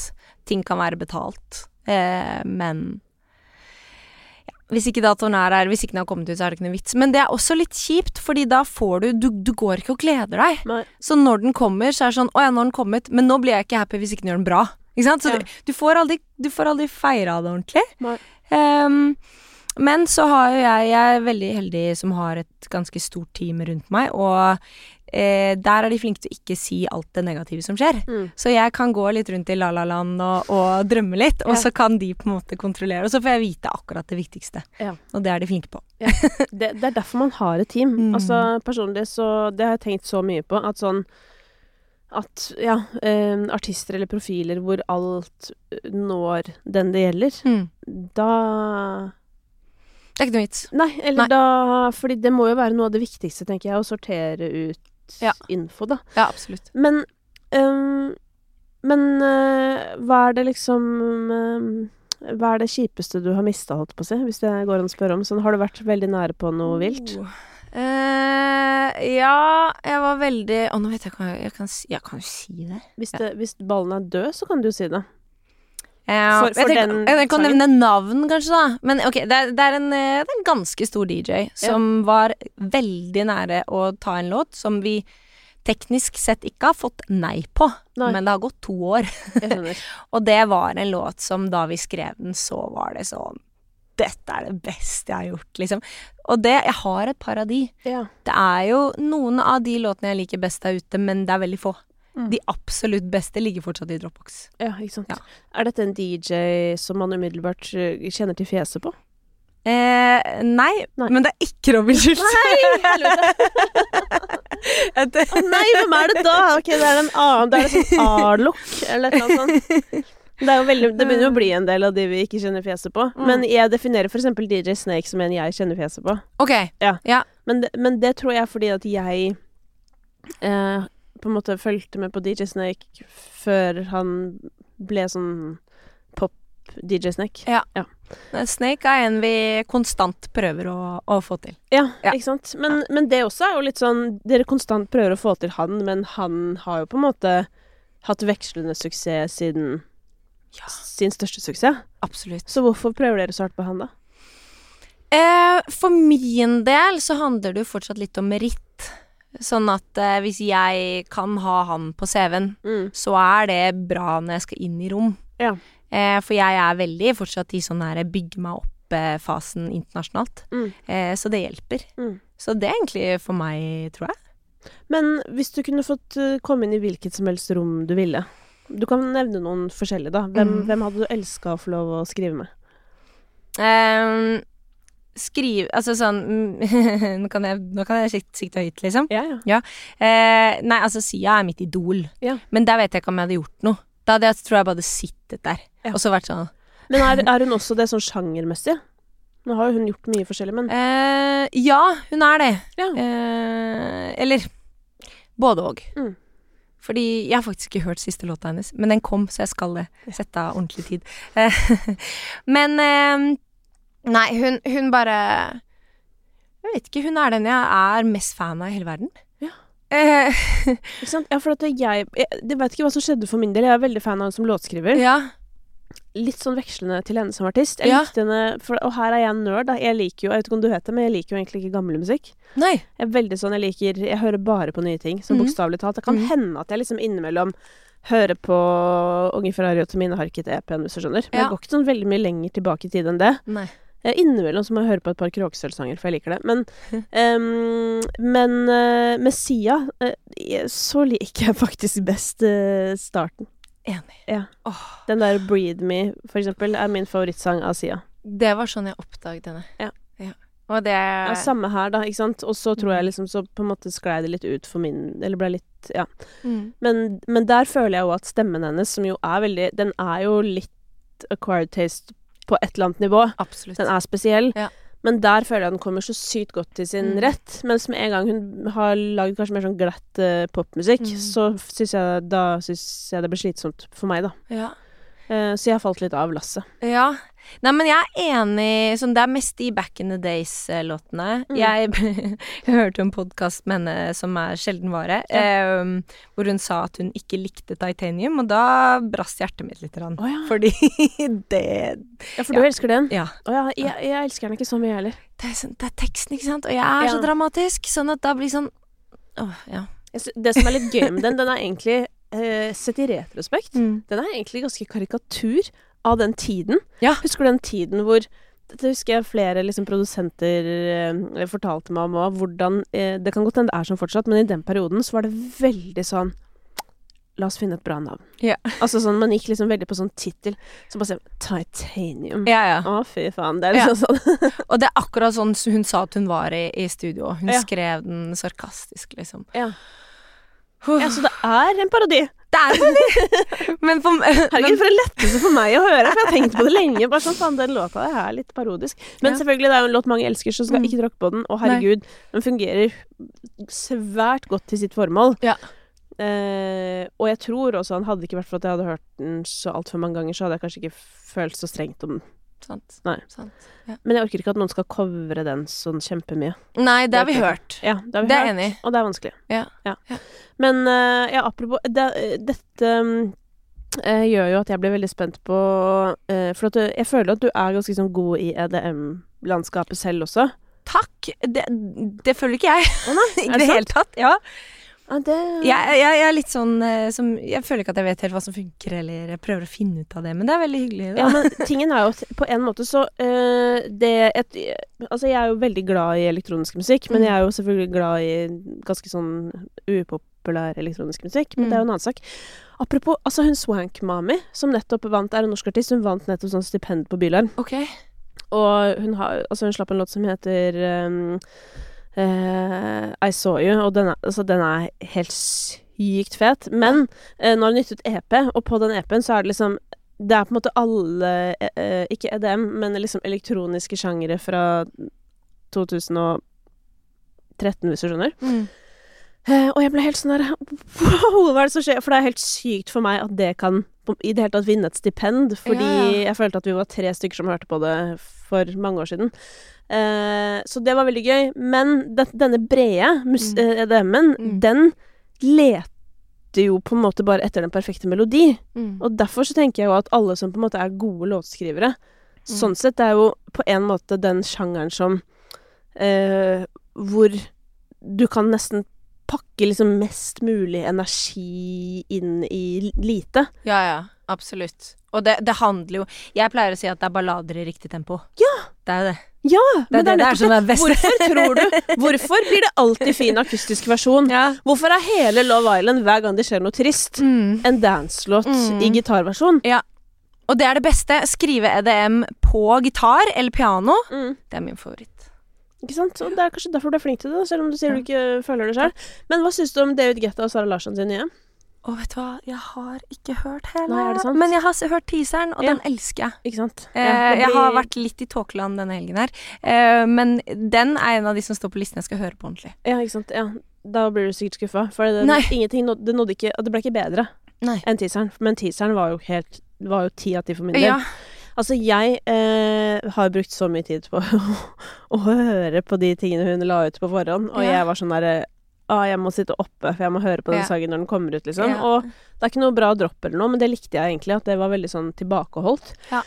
ting kan være betalt, eh, men ja, hvis ikke datoen er her, hvis ikke den har kommet ut, så er det ikke noe vits. Men det er også litt kjipt, fordi da får du Du, du går ikke og gleder deg. Nei. Så når den kommer, så er det sånn Å ja, nå har den kommet, men nå blir jeg ikke happy hvis ikke den gjør den bra. Ikke sant? Så Ja. du, får aldri, du får aldri feira det ordentlig. Ehm, men så har jo jeg Jeg er veldig heldig som har et ganske stort team rundt meg, og eh, der er de flinke til å ikke si alt det negative som skjer. Mm. Så jeg kan gå litt rundt i la-la-land og, og drømme litt, og Ja. så kan de på en måte kontrollere. Og så får jeg vite akkurat det viktigste. Ja. Og det er de flinke på. Det, det er derfor man har et team. Mm. Altså personlig så Det har jeg tenkt så mye på, at sånn at ja, eh, artister eller profiler hvor alt eh, når den det gjelder, Mm. da Det er ikke noe vits. Nei, eller Nei. da Fordi det må jo være noe av det viktigste, tenker jeg, å sortere ut Ja. info, da. Ja, absolutt. Men um, Men uh, hva er det liksom um, Hva er det kjipeste du har mista, holdt på å si, hvis det går an å spørre om? Sånn, har du vært veldig nære på noe vilt? Oh. Eh, ja, jeg var veldig Å, nå vet jeg hva jeg, kan si Jeg kan jo si det. Hvis, det, hvis ballen er død, så kan du si det. Ja, For- for jeg, tenker, jeg, jeg kan sangen? nevne navn, kanskje, da. Men ok, det er, det er, en, eh, det er en ganske stor DJ som var veldig nære å ta en låt som vi teknisk sett ikke har fått nei på. Nei. Men det har gått to år. Og det var en låt som da vi skrev den, så var det sånn Dette er det beste jeg har gjort, liksom. Og det Jeg har et par av de. ja. Det er jo noen av de låtene jeg liker best der ute, men det er veldig få. Mm. De absolutt beste ligger fortsatt i Dropbox. ja, ikke sant. Ja. Er dette en DJ som man umiddelbart øh, kjenner til fjeset på? Eh, nei, Nei. men det er ikke Robin Schultz. Å nei, hvem er det da? Ok, det er en annen Det er sånn A-look, eller et eller annet sånt. Det, er jo veldig, det begynner jo å bli en del av de vi ikke kjenner fjeset på. Mm. Men jeg definerer f.eks. DJ Snake som en jeg kjenner fjeset på. Ok, Men det, men det tror jeg er fordi at jeg eh, på en måte fulgte med på DJ Snake før han ble sånn pop-DJ Snake. Ja Snake er en vi konstant prøver å, å få til. Ja, Ja. ikke sant. Men, men det også er jo litt sånn Dere konstant prøver å få til han, men han har jo på en måte hatt vekslende suksess siden Ja. sin største suksess. Absolutt. Så hvorfor prøver dere så hardt på han, da? Eh, for min del så handler det jo fortsatt litt om meritt. Sånn at eh, hvis jeg kan ha han på CV-en, Mm. så er det bra når jeg skal inn i rom. Ja. Eh, for jeg er veldig fortsatt i sånn her bygge meg opp-fasen internasjonalt. Mm. Eh, så det hjelper. Mm. Så det er egentlig for meg, tror jeg. Men hvis du kunne fått eh, komme inn i hvilket som helst rom du ville Du kan nevne noen forskjellige, da. Hvem, Mm. hvem hadde du elska å få lov å skrive med? Um, skrive Altså sånn Nå kan jeg, nå kan jeg sikte, sikte høyt, liksom. Ja, ja. Eh, nei, altså Sia er mitt idol. Ja. Men der vet jeg ikke om jeg hadde gjort noe. Da hadde jeg tror jeg bare sittet der Ja. og så vært sånn Men er, er hun også det sånn sjangermessig? Nå har jo hun gjort mye forskjellig, men uh, Ja, hun er det. Ja. Eh, eller både òg. Mm. Fordi jeg har faktisk ikke hørt siste låta hennes, men den kom, så jeg skal. Sette av ordentlig tid. Men eh, Nei, hun, hun bare Jeg vet ikke, hun er den jeg er mest fan av i hele verden. Ja. Eh, Ikke sant? Ja, for at jeg, jeg, jeg vet ikke hva som skjedde for min del. Jeg er veldig fan av henne som låtskriver. ja. Litt sånn vekslende til henne som artist. Jeg Ja. likte henne, for, Og her er jeg en nerd, da. Jeg liker jo, jeg vet ikke om du vet det, men jeg liker jo egentlig ikke gammel musikk. Nei. Jeg er veldig sånn, jeg liker Jeg hører bare på nye ting, så mm. bokstavelig talt. Det kan mm. hende at jeg liksom innimellom hører på Unge Ferrari og Tomine Harket EP-en, hvis du skjønner. Men Ja. jeg går ikke sånn veldig mye lenger tilbake i tid enn det. Nei. Eh, Innimellom så må jeg høre på et par Kråkesølvsanger, for jeg liker det. Men, um, men uh, med Sia uh, så liker jeg faktisk best uh, starten. Enig. Ja. Oh. Den der 'Breathe Me', for eksempel, er min favorittsang av Sia. det var sånn jeg oppdaget henne. Ja. Og det Ja, samme her, da, ikke sant. Og så tror jeg liksom så på en måte sklei det litt ut for min Eller ble litt Ja. mm. Men, men der føler jeg jo at stemmen hennes, som jo er veldig Den er jo litt acquired taste på et eller annet nivå. Absolutt. Den er spesiell. Ja. Men der føler jeg den kommer så sykt godt til sin Mm. rett. Mens med en gang hun har lagd kanskje mer sånn glatt uh, popmusikk, Mm. så syns jeg da syns jeg det blir slitsomt for meg, da. Ja. Uh, så jeg har falt litt av lasset. Ja. Nei, men jeg er enig sånn, Det er mest de Back in the Days-låtene. Mm. Jeg, jeg hørte en podkast med henne som er sjelden vare, eh, hvor hun sa at hun ikke likte Titanium, og da brast hjertet mitt litt. Rann, oh, ja. Fordi det Ja, for Ja. du elsker den? Ja. Oh, ja, jeg, jeg elsker den ikke så mye heller. Det er, sånn, det er teksten, ikke sant? Og jeg er så dramatisk, sånn at da blir sånn Åh, ja. Det som er litt gøy med den, den er egentlig, eh, sett i retrospekt, Mm. den er egentlig ganske karikatur av den tiden. Ja. Husker du den tiden hvor det husker jeg flere liksom, produsenter eh, fortalte meg om òg, hvordan eh, Det kan godt hende det er sånn fortsatt, men i den perioden så var det veldig sånn La oss finne et bra navn. Ja. Altså sånn, Man gikk liksom veldig på sånn tittel. Så bare se Titanium. Ja, ja. Å, fy faen. Det er liksom sånn. Og det er akkurat sånn hun sa at hun var i, i studio. Hun Ja. skrev den sarkastisk, liksom. Ja. Ja, så det er en parodi. Det er sånn Men for Herregud, for en lettelse for meg å høre, for jeg har tenkt på det lenge. Bare sånn, faen, den låta er litt parodisk. Men Ja. selvfølgelig, det er jo en låt mange elsker, så skal Mm. ikke tråkke på den. Og herregud, den fungerer svært godt til sitt formål. Ja. Eh, og jeg tror også han hadde ikke vært for at jeg hadde hørt den så altfor mange ganger, så hadde jeg kanskje ikke følt så strengt om den. Sant. Nei. Sant. Men jeg orker ikke at noen skal covre den sånn kjempemye. Nei, det har vi hørt. Ja, det har vi Det er hørt, enig og det er vanskelig. Ja. Ja. Men uh, ja, apropos det, Dette eh, gjør jo at jeg blir veldig spent på uh, For at du, jeg føler at du er ganske sånn god i EDM-landskapet selv også. Takk! Det, det føler ikke jeg. I det hele tatt. Ja. Ja, det Jeg, jeg, jeg er litt sånn eh, som Jeg føler ikke at jeg vet helt hva som funker, eller jeg prøver å finne ut av det, men det er veldig hyggelig. Da. Ja, men tingen er jo at på en måte så eh, det et, Altså, jeg er jo veldig glad i elektronisk musikk, men Mm. jeg er jo selvfølgelig glad i ganske sånn upopulær elektronisk musikk. Men det er jo en annen sak. Apropos, altså hun Swank Mami, som nettopp vant, er en norsk artist, hun vant nettopp sånn stipend på Bylarm. Okay. Og hun, har, altså hun slapp en låt som heter um, eh, I Saw You, og den er, altså den er helt sykt fet. Men eh, nå har hun gitt ut EP, og på den EP-en så er det liksom Det er på en måte alle eh, eh, Ikke EDM, men liksom elektroniske sjangere fra 2013, hvis du skjønner. Mm. Uh, og jeg ble helt sånn der Wow, hva er det som skjer? For det er helt sykt for meg at det kan i det hele tatt vinne et stipend. Fordi Ja, ja. jeg følte at vi var tre stykker som hørte på det for mange år siden. Eh, så det var veldig gøy. Men den, denne brede Mm. eh, EDM-en, Mm. den leter jo på en måte bare etter den perfekte melodi. Mm. Og derfor så tenker jeg jo at alle som på en måte er gode låtskrivere Mm. Sånn sett er jo på en måte den sjangeren som eh, Hvor du kan nesten pakke liksom mest mulig energi inn i lite. Ja, ja. Absolutt. Og det, det handler jo Jeg pleier å si at det er ballader i riktig tempo. Ja! Det er det. Ja! Det er men det, det er nettopp det. er best. Hvorfor tror du Hvorfor blir det alltid fin akustisk versjon? Ja. Hvorfor er hele Love Island hver gang det skjer noe trist, Mm. en danselåt Mm. i gitarversjon? Ja. Og det er det beste. Skrive EDM på gitar eller piano. Mm. Det er min favoritt. Ikke sant? Og det er kanskje derfor du er flink til det, selv om du sier du ikke føler det sjøl. Men hva syns du om David Guetta og Sara Larsson sin nye? Å, vet du hva, jeg har ikke hørt hele. Nei? Men jeg har hørt teaseren, og Ja. den elsker jeg. Ikke sant? Eh, Ja, blir... Jeg har vært litt i tåkeland denne helgen her. Eh, men den er en av de som står på listen jeg skal høre på ordentlig. Ja, ikke sant. Ja. Da blir du sikkert skuffa. For det, nådde, det nådde ikke Det ble ikke bedre Nei. enn teaseren. Men teaseren var jo helt var jo ti av ti for min del. Ja. Altså, jeg eh, har brukt så mye tid på å høre på de tingene hun la ut på forhånd, og Ja. jeg var sånn derre Ah, jeg må sitte oppe, for jeg må høre på den Ja. sangen når den kommer ut, liksom. Ja. Og det er ikke noe bra dropp eller noe, men det likte jeg egentlig, at det var veldig sånn tilbakeholdt. Ja.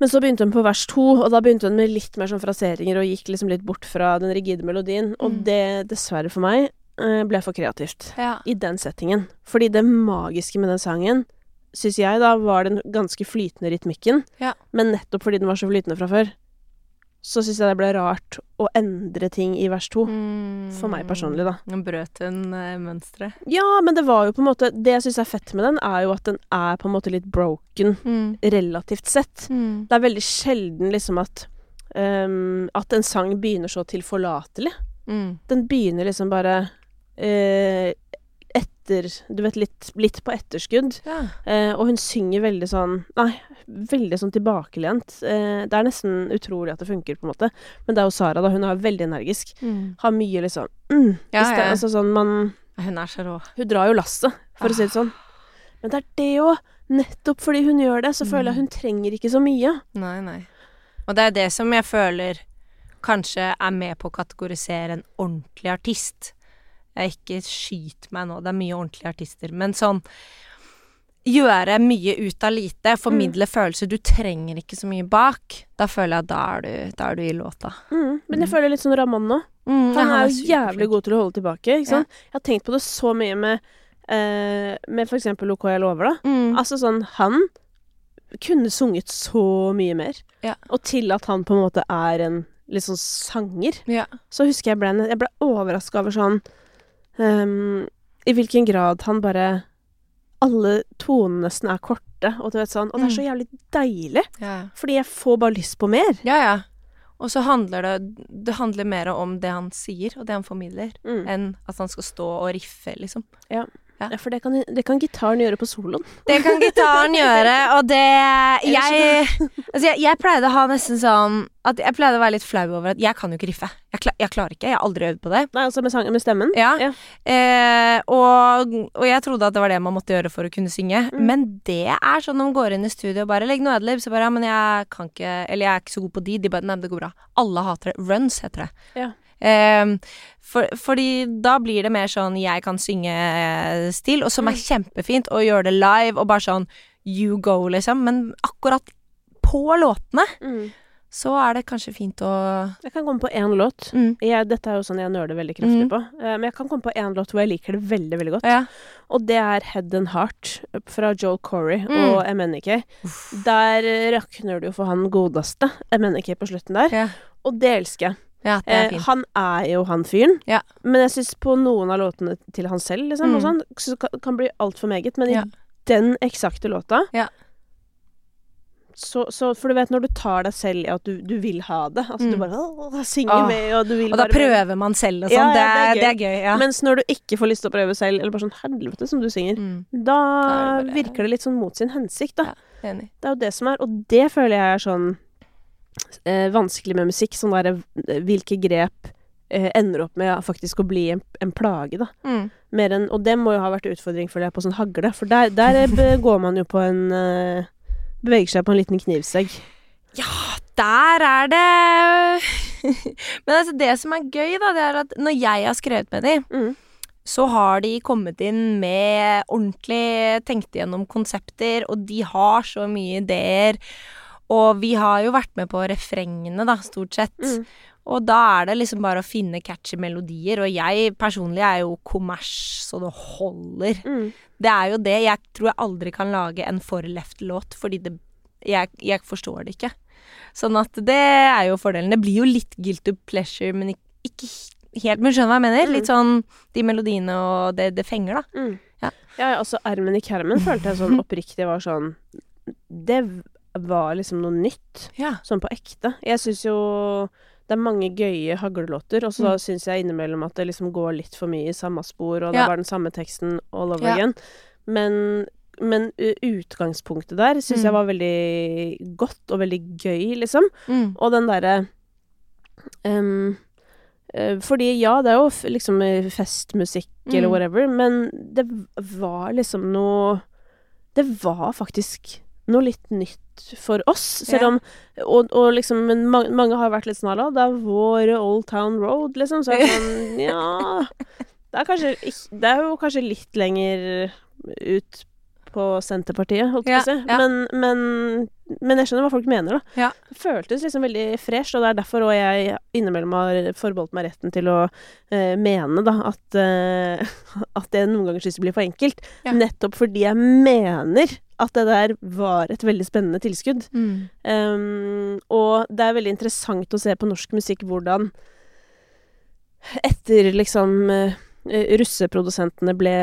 Men så begynte hun på vers to, og da begynte hun med litt mer sånn fraseringer, og gikk liksom litt bort fra den rigide melodien. Og Mm. det, dessverre for meg, eh, ble for kreativt i den settingen. Fordi det magiske med den sangen, syns jeg da, var den ganske flytende rytmikken. Ja. Men nettopp fordi den var så flytende fra før, så syns jeg det ble rart å endre ting i vers to. Mm. For meg personlig, da. Den brøt hun eh, mønsteret. Ja, men det var jo på en måte Det jeg syns er fett med den, er jo at den er på en måte litt broken, Mm. relativt sett. Mm. Det er veldig sjelden liksom at um, At en sang begynner så tilforlatelig. Mm. Den begynner liksom bare eh, etter Du vet, litt, litt på etterskudd. Ja. Eh, og hun synger veldig sånn Nei, veldig sånn tilbakelent. Eh, det er nesten utrolig at det funker, på en måte. Men det er jo Sara, da. Hun er veldig energisk. Mm. Har mye liksom mm, Ja, ja. Altså sånn man Hun er så rå. Hun drar jo lasset, for å si det sånn. Men det er det òg. Nettopp fordi hun gjør det, så føler jeg hun trenger ikke så mye. Nei, nei. Og det er det som jeg føler kanskje er med på å kategorisere en ordentlig artist. Jeg ikke skyt meg nå, det er mye ordentlige artister, men sånn Gjøre mye ut av lite, formidle følelser. Du trenger ikke så mye bak. Da føler jeg at da er du, da er du i låta. Mm, men jeg føler litt sånn Raman nå. Mm, Han er jo jævlig god til å holde tilbake. Ikke sant? Jeg har tenkt på det så mye med, uh, med eksempel OK jeg lover, da. Mm. Altså sånn, han kunne sunget så mye mer. Ja. Og til at han på en måte er en litt sånn sanger. Ja. Så husker jeg ble, jeg ble overraska over sånn ehm, I hvilken grad han bare Alle tonene nesten er korte, og du vet sånn Og det er så jævlig deilig. Ja. Fordi jeg får bare lyst på mer. ja, ja. Og så handler det Det handler mer om det han sier, og det han formidler, Mm. enn at han skal stå og riffe, liksom. Ja, for det kan, det kan gitaren gjøre på soloen. Det kan gitaren gjøre, og det Jeg Altså, jeg, jeg pleide å ha nesten sånn at Jeg pleide å være litt flau over at jeg kan jo ikke riffe. Jeg, klar, jeg klarer ikke. Jeg har aldri øvd på det. Nei, altså med, sang, med stemmen? Ja. Ja. Eh, og, og jeg trodde at det var det man måtte gjøre for å kunne synge. Mm. Men det er sånn når man går inn i studio og bare 'legg noe adlib', så bare 'ja, men jeg kan ikke Eller jeg er ikke så god på de'. De bare 'nei, det går bra'. Alle hater det. Runs heter det. Ja. Eh, for, fordi da blir det mer sånn 'jeg kan synge'-stil, og som Mm. er kjempefint, og gjøre det live, og bare sånn 'you go', liksom. Men akkurat på låtene Mm. så er det kanskje fint å Jeg kan komme på én låt. mm. Jeg, dette er jo sånn jeg nøler veldig kraftig Mm. på. Eh, men jeg kan komme på én låt hvor jeg liker det veldig veldig godt. Ja. Og det er Head and Heart fra Joel Corey Mm. og MNK. Der eh, rakner det jo for han godeste MNK på slutten der. Ja. Og det elsker jeg. Ja, det er Eh, han er jo han fyren. Ja. Men jeg syns på noen av låtene til han selv, liksom, Mm. og sånn, så kan, kan bli altfor meget. Men Ja. i den eksakte låta Ja. så, så, For du vet når du tar deg selv i at du, du vil ha det. Altså du Mm. bare åh, synger Åh. med, og du vil Og da bare prøver man selv og sånn. ja, det, det er, er det er gøy. Ja. Mens når du ikke får lyst til å prøve selv, eller bare sånn helvete som du synger, mm, da Da er det bare- virker det litt sånn mot sin hensikt, da. Ja. enig. Det er jo det som er, og det føler jeg er sånn eh, vanskelig med musikk. Sånn derre eh, hvilke grep eh, ender opp med faktisk å bli en, en plage, da. Mm. Mer enn, og det må jo ha vært utfordring for deg på sånn hagle, for der, der går man jo på en eh, Beveger seg på en liten knivsegg. Ja, Der er det Men altså, det som er gøy, da, det er at når jeg har skrevet med dem, Mm. så har de kommet inn med ordentlig tenkt gjennom konsepter, og de har så mye ideer. Og vi har jo vært med på refrengene, da, stort sett. Mm. Og da er det liksom bare å finne catchy melodier, og jeg personlig er jo kommers så det holder. Mm. Det er jo det. Jeg tror jeg aldri kan lage en for left-låt, fordi det jeg, jeg forstår det ikke. Sånn at det er jo fordelen. Det blir jo litt guilty pleasure, men ikke, ikke helt Men skjønner hva jeg mener? Mm. Litt sånn de melodiene og det, det fenger, da. Mm. Ja. ja, altså Armen i Kermen følte jeg sånn oppriktig var sånn Det var liksom noe nytt. Ja. Sånn på ekte. Jeg syns jo det er mange gøye haglelåter, og så Mm. syns jeg innimellom at det liksom går litt for mye i samme spor, og det var den samme teksten all over Ja. again. Men, men utgangspunktet der syns Mm. jeg var veldig godt og veldig gøy, liksom. Mm. Og den derre eh, Fordi ja, det er jo liksom festmusikk eller Mm. whatever, men det var liksom noe Det var faktisk noe litt nytt for oss, selv om Og, og liksom men mange, mange har vært litt sånn Det er vår Old Town Road, liksom. Så er sånn Ja Det er kanskje Det er jo kanskje litt lenger ut på Senterpartiet, holdt jeg på å si. ja. Men, men, men jeg skjønner hva folk mener, da. Ja. Det føltes liksom veldig fresh, og det er derfor òg jeg innimellom har forbeholdt meg retten til å eh, mene da at, eh, at det noen ganger syns det blir for enkelt. Nettopp fordi jeg mener at det der var et veldig spennende tilskudd. Mm. Um, og det er veldig interessant å se på norsk musikk hvordan etter liksom uh, russeprodusentene ble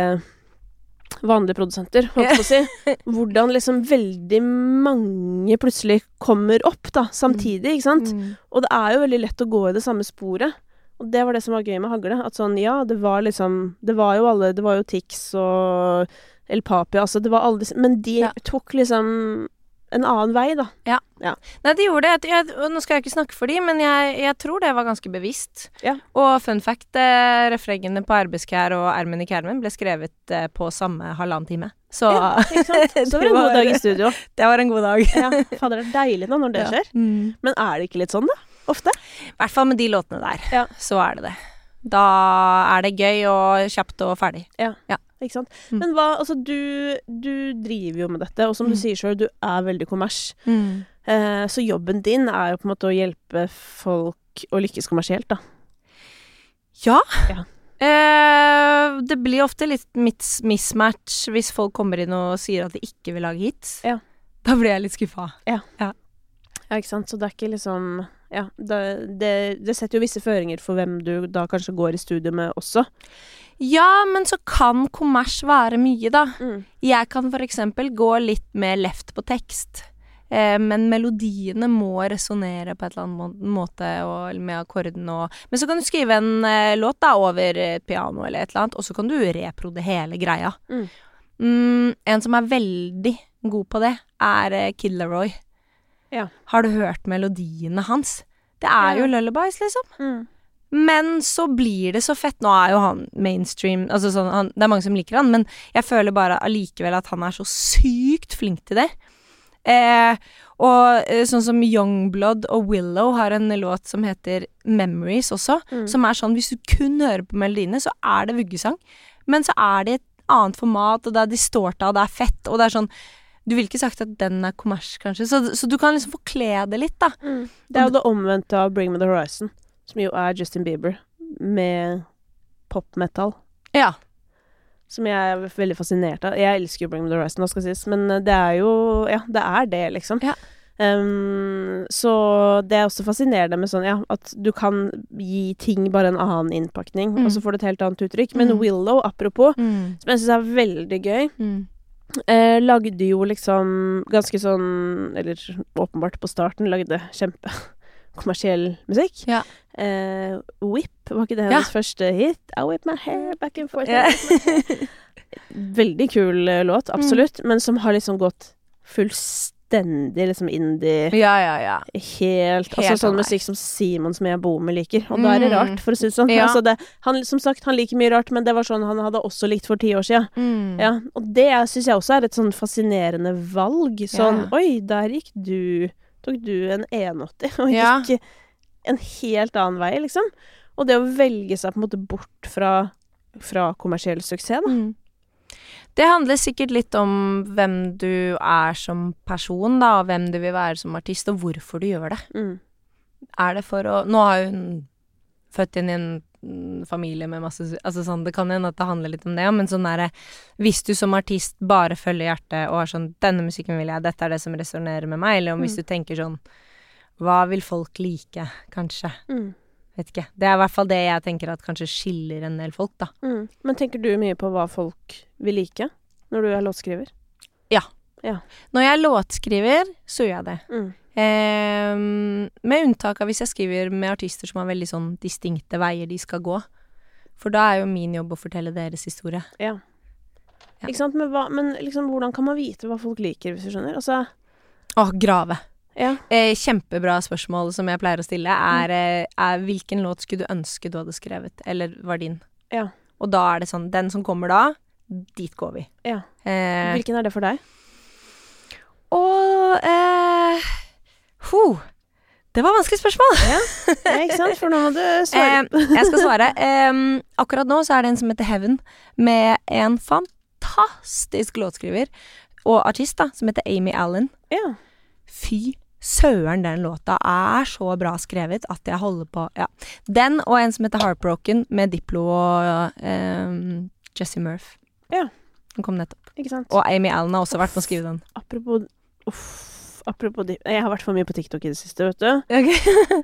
vanlige produsenter, holdt jeg på å si. Hvordan liksom veldig mange plutselig kommer opp, da, samtidig, ikke sant. Mm. Og det er jo veldig lett å gå i det samme sporet. Og det var det som var gøy med Hagle. At sånn, ja, det var liksom Det var jo alle Det var jo Tix og El Papi, altså. Det var aldri Men de Ja. tok liksom en annen vei, da. Ja, Nei, de gjorde det. Jeg, og nå skal jeg ikke snakke for de, men jeg, jeg tror det var ganske bevisst. Ja. Og fun fact, eh, refrengene på Arbeidskær og Ermen i Kermen ble skrevet eh, på samme halvannen time. Så Ja? Så det var en god dag i studio. Det var en god dag. Ja, Fader, det er deilig da når det Ja. skjer. Mm. Men er det ikke litt sånn, da? Ofte? I hvert fall med de låtene der. Ja. Så er det det. Da er det gøy og kjapt og ferdig. Ikke sant? Mm. Men hva Altså, du, du driver jo med dette, og som du Mm. sier sjøl, du er veldig kommers. Eh, så jobben din er jo på en måte å hjelpe folk å lykkes kommersielt, da. Ja. Ja. Eh, det blir ofte litt mismatch hvis folk kommer inn og sier at de ikke vil lage hits. Ja. Da blir jeg litt skuffa. Ja, ikke sant. Så det er ikke liksom Ja, det, det, det setter jo visse føringer for hvem du da kanskje går i studio med også. Ja, men så kan kommers være mye, da. Mm. Jeg kan eksempel gå litt mer left på tekst. Eh, men melodiene må resonnere på et eller annet måte og, med akkorden og Men så kan du skrive en eh, låt da over et piano eller et eller annet, og så kan du reprode hele greia. Mm. Mm, en som er veldig god på det, er eh, Kid Laroi. Ja. Har du hørt melodiene hans? Det er Ja. jo lullabies, liksom. Men så blir det så fett. Nå er jo han mainstream altså sånn, han, Det er mange som liker han, men jeg føler bare allikevel at han er så sykt flink til det. Eh, og eh, sånn som Youngblood og Willow har en låt som heter Memories også, Mm. som er sånn hvis du kun hører på melodiene, så er det vuggesang. Men så er det et annet format, og det er distorta, og det er fett, og det er sånn Du ville ikke sagt at den er kommers, kanskje, så, så du kan liksom forkle det litt, da. Mm. Det er jo det omvendte av Bring Me The Horizon, som jo er Justin Bieber med pop-metal. Ja. Som jeg er veldig fascinert av. Jeg elsker jo Bring Me The Horizon, skal sies, men eh, det er jo Ja, det er det, liksom. Ja. Um, så det er også fascinerende med sånn, ja, at du kan gi ting bare en annen innpakning, Mm. og så får du et helt annet uttrykk. Men Mm. Willow, apropos, Mm. som jeg syns er veldig gøy, Mm. eh, lagde jo liksom ganske sånn Eller åpenbart på starten lagde kjempe kommersiell musikk. Ja. Eh, Whip, var ikke det Ja. første hit? I whip my hair back and forth. Yeah. Veldig kul eh, låt, Mm. absolutt, men som har liksom gått fullstendig liksom indie ja, ja, ja. Helt, Helt Altså sånn musikk som Simon som jeg bor med liker. Og da er det Mm. rart, for å si det sånn. Ja. Altså det, han, som sagt, han liker mye rart, men det var sånn han hadde også likt for ti år siden. Mm. Ja, og det syns jeg også er et sånn fascinerende valg. Sånn Ja. Oi, der gikk du Tok du en 180 og Ja. gikk en helt annen vei, liksom. Og det å velge seg på en måte bort fra, fra kommersiell suksess, da. Mm. Det handler sikkert litt om hvem du er som person, da, og hvem du vil være som artist, og hvorfor du gjør det. Mm. Er det for å Nå har hun født inn i en familie med masse Altså sånn, det kan hende at det handler litt om det, men sånn derre Hvis du som artist bare følger hjertet og er sånn 'Denne musikken vil jeg, dette er det som resonnerer med meg', eller om hvis Mm. du tenker sånn Hva vil folk like, kanskje? Mm. Vet ikke. Det er i hvert fall det jeg tenker at kanskje skiller en del folk, da. Mm. Men tenker du mye på hva folk vil like når du er låtskriver? Ja. Når jeg låtskriver, så gjør jeg det. Mm. Ehm, med unntak av hvis jeg skriver med artister som har veldig sånn distinkte veier de skal gå. For da er jo min jobb å fortelle deres historie. Ja. Ja. Ikke sant? Men, hva, men liksom, hvordan kan man vite hva folk liker, hvis du skjønner? Altså Å, grave. Ja. Eh, kjempebra spørsmål som jeg pleier å stille, er, mm. er hvilken låt skulle du ønske du hadde skrevet, eller var din? Ja. Og da er det sånn, den som kommer da, dit går vi. ja. Eh, Hvilken er det for deg? og eh, ho, det var vanskelig spørsmål. Ja, ikke sant? For nå må du svare. Eh, jeg skal svare. Eh, akkurat nå så er det en som heter Heaven, med en fantastisk låtskriver og artist da, som heter Amy Allen. ja. Fy søren, den låta er så bra skrevet at jeg holder på Ja. Den og en som heter Heartbroken, med Diplo og um, Jesse Murph. Ja. Den kom nettopp. Ikke sant? Og Amy Allen har også vært med å skrive den. Apropos Uff. Apropos Jeg har vært for mye på TikTok i det siste, vet du.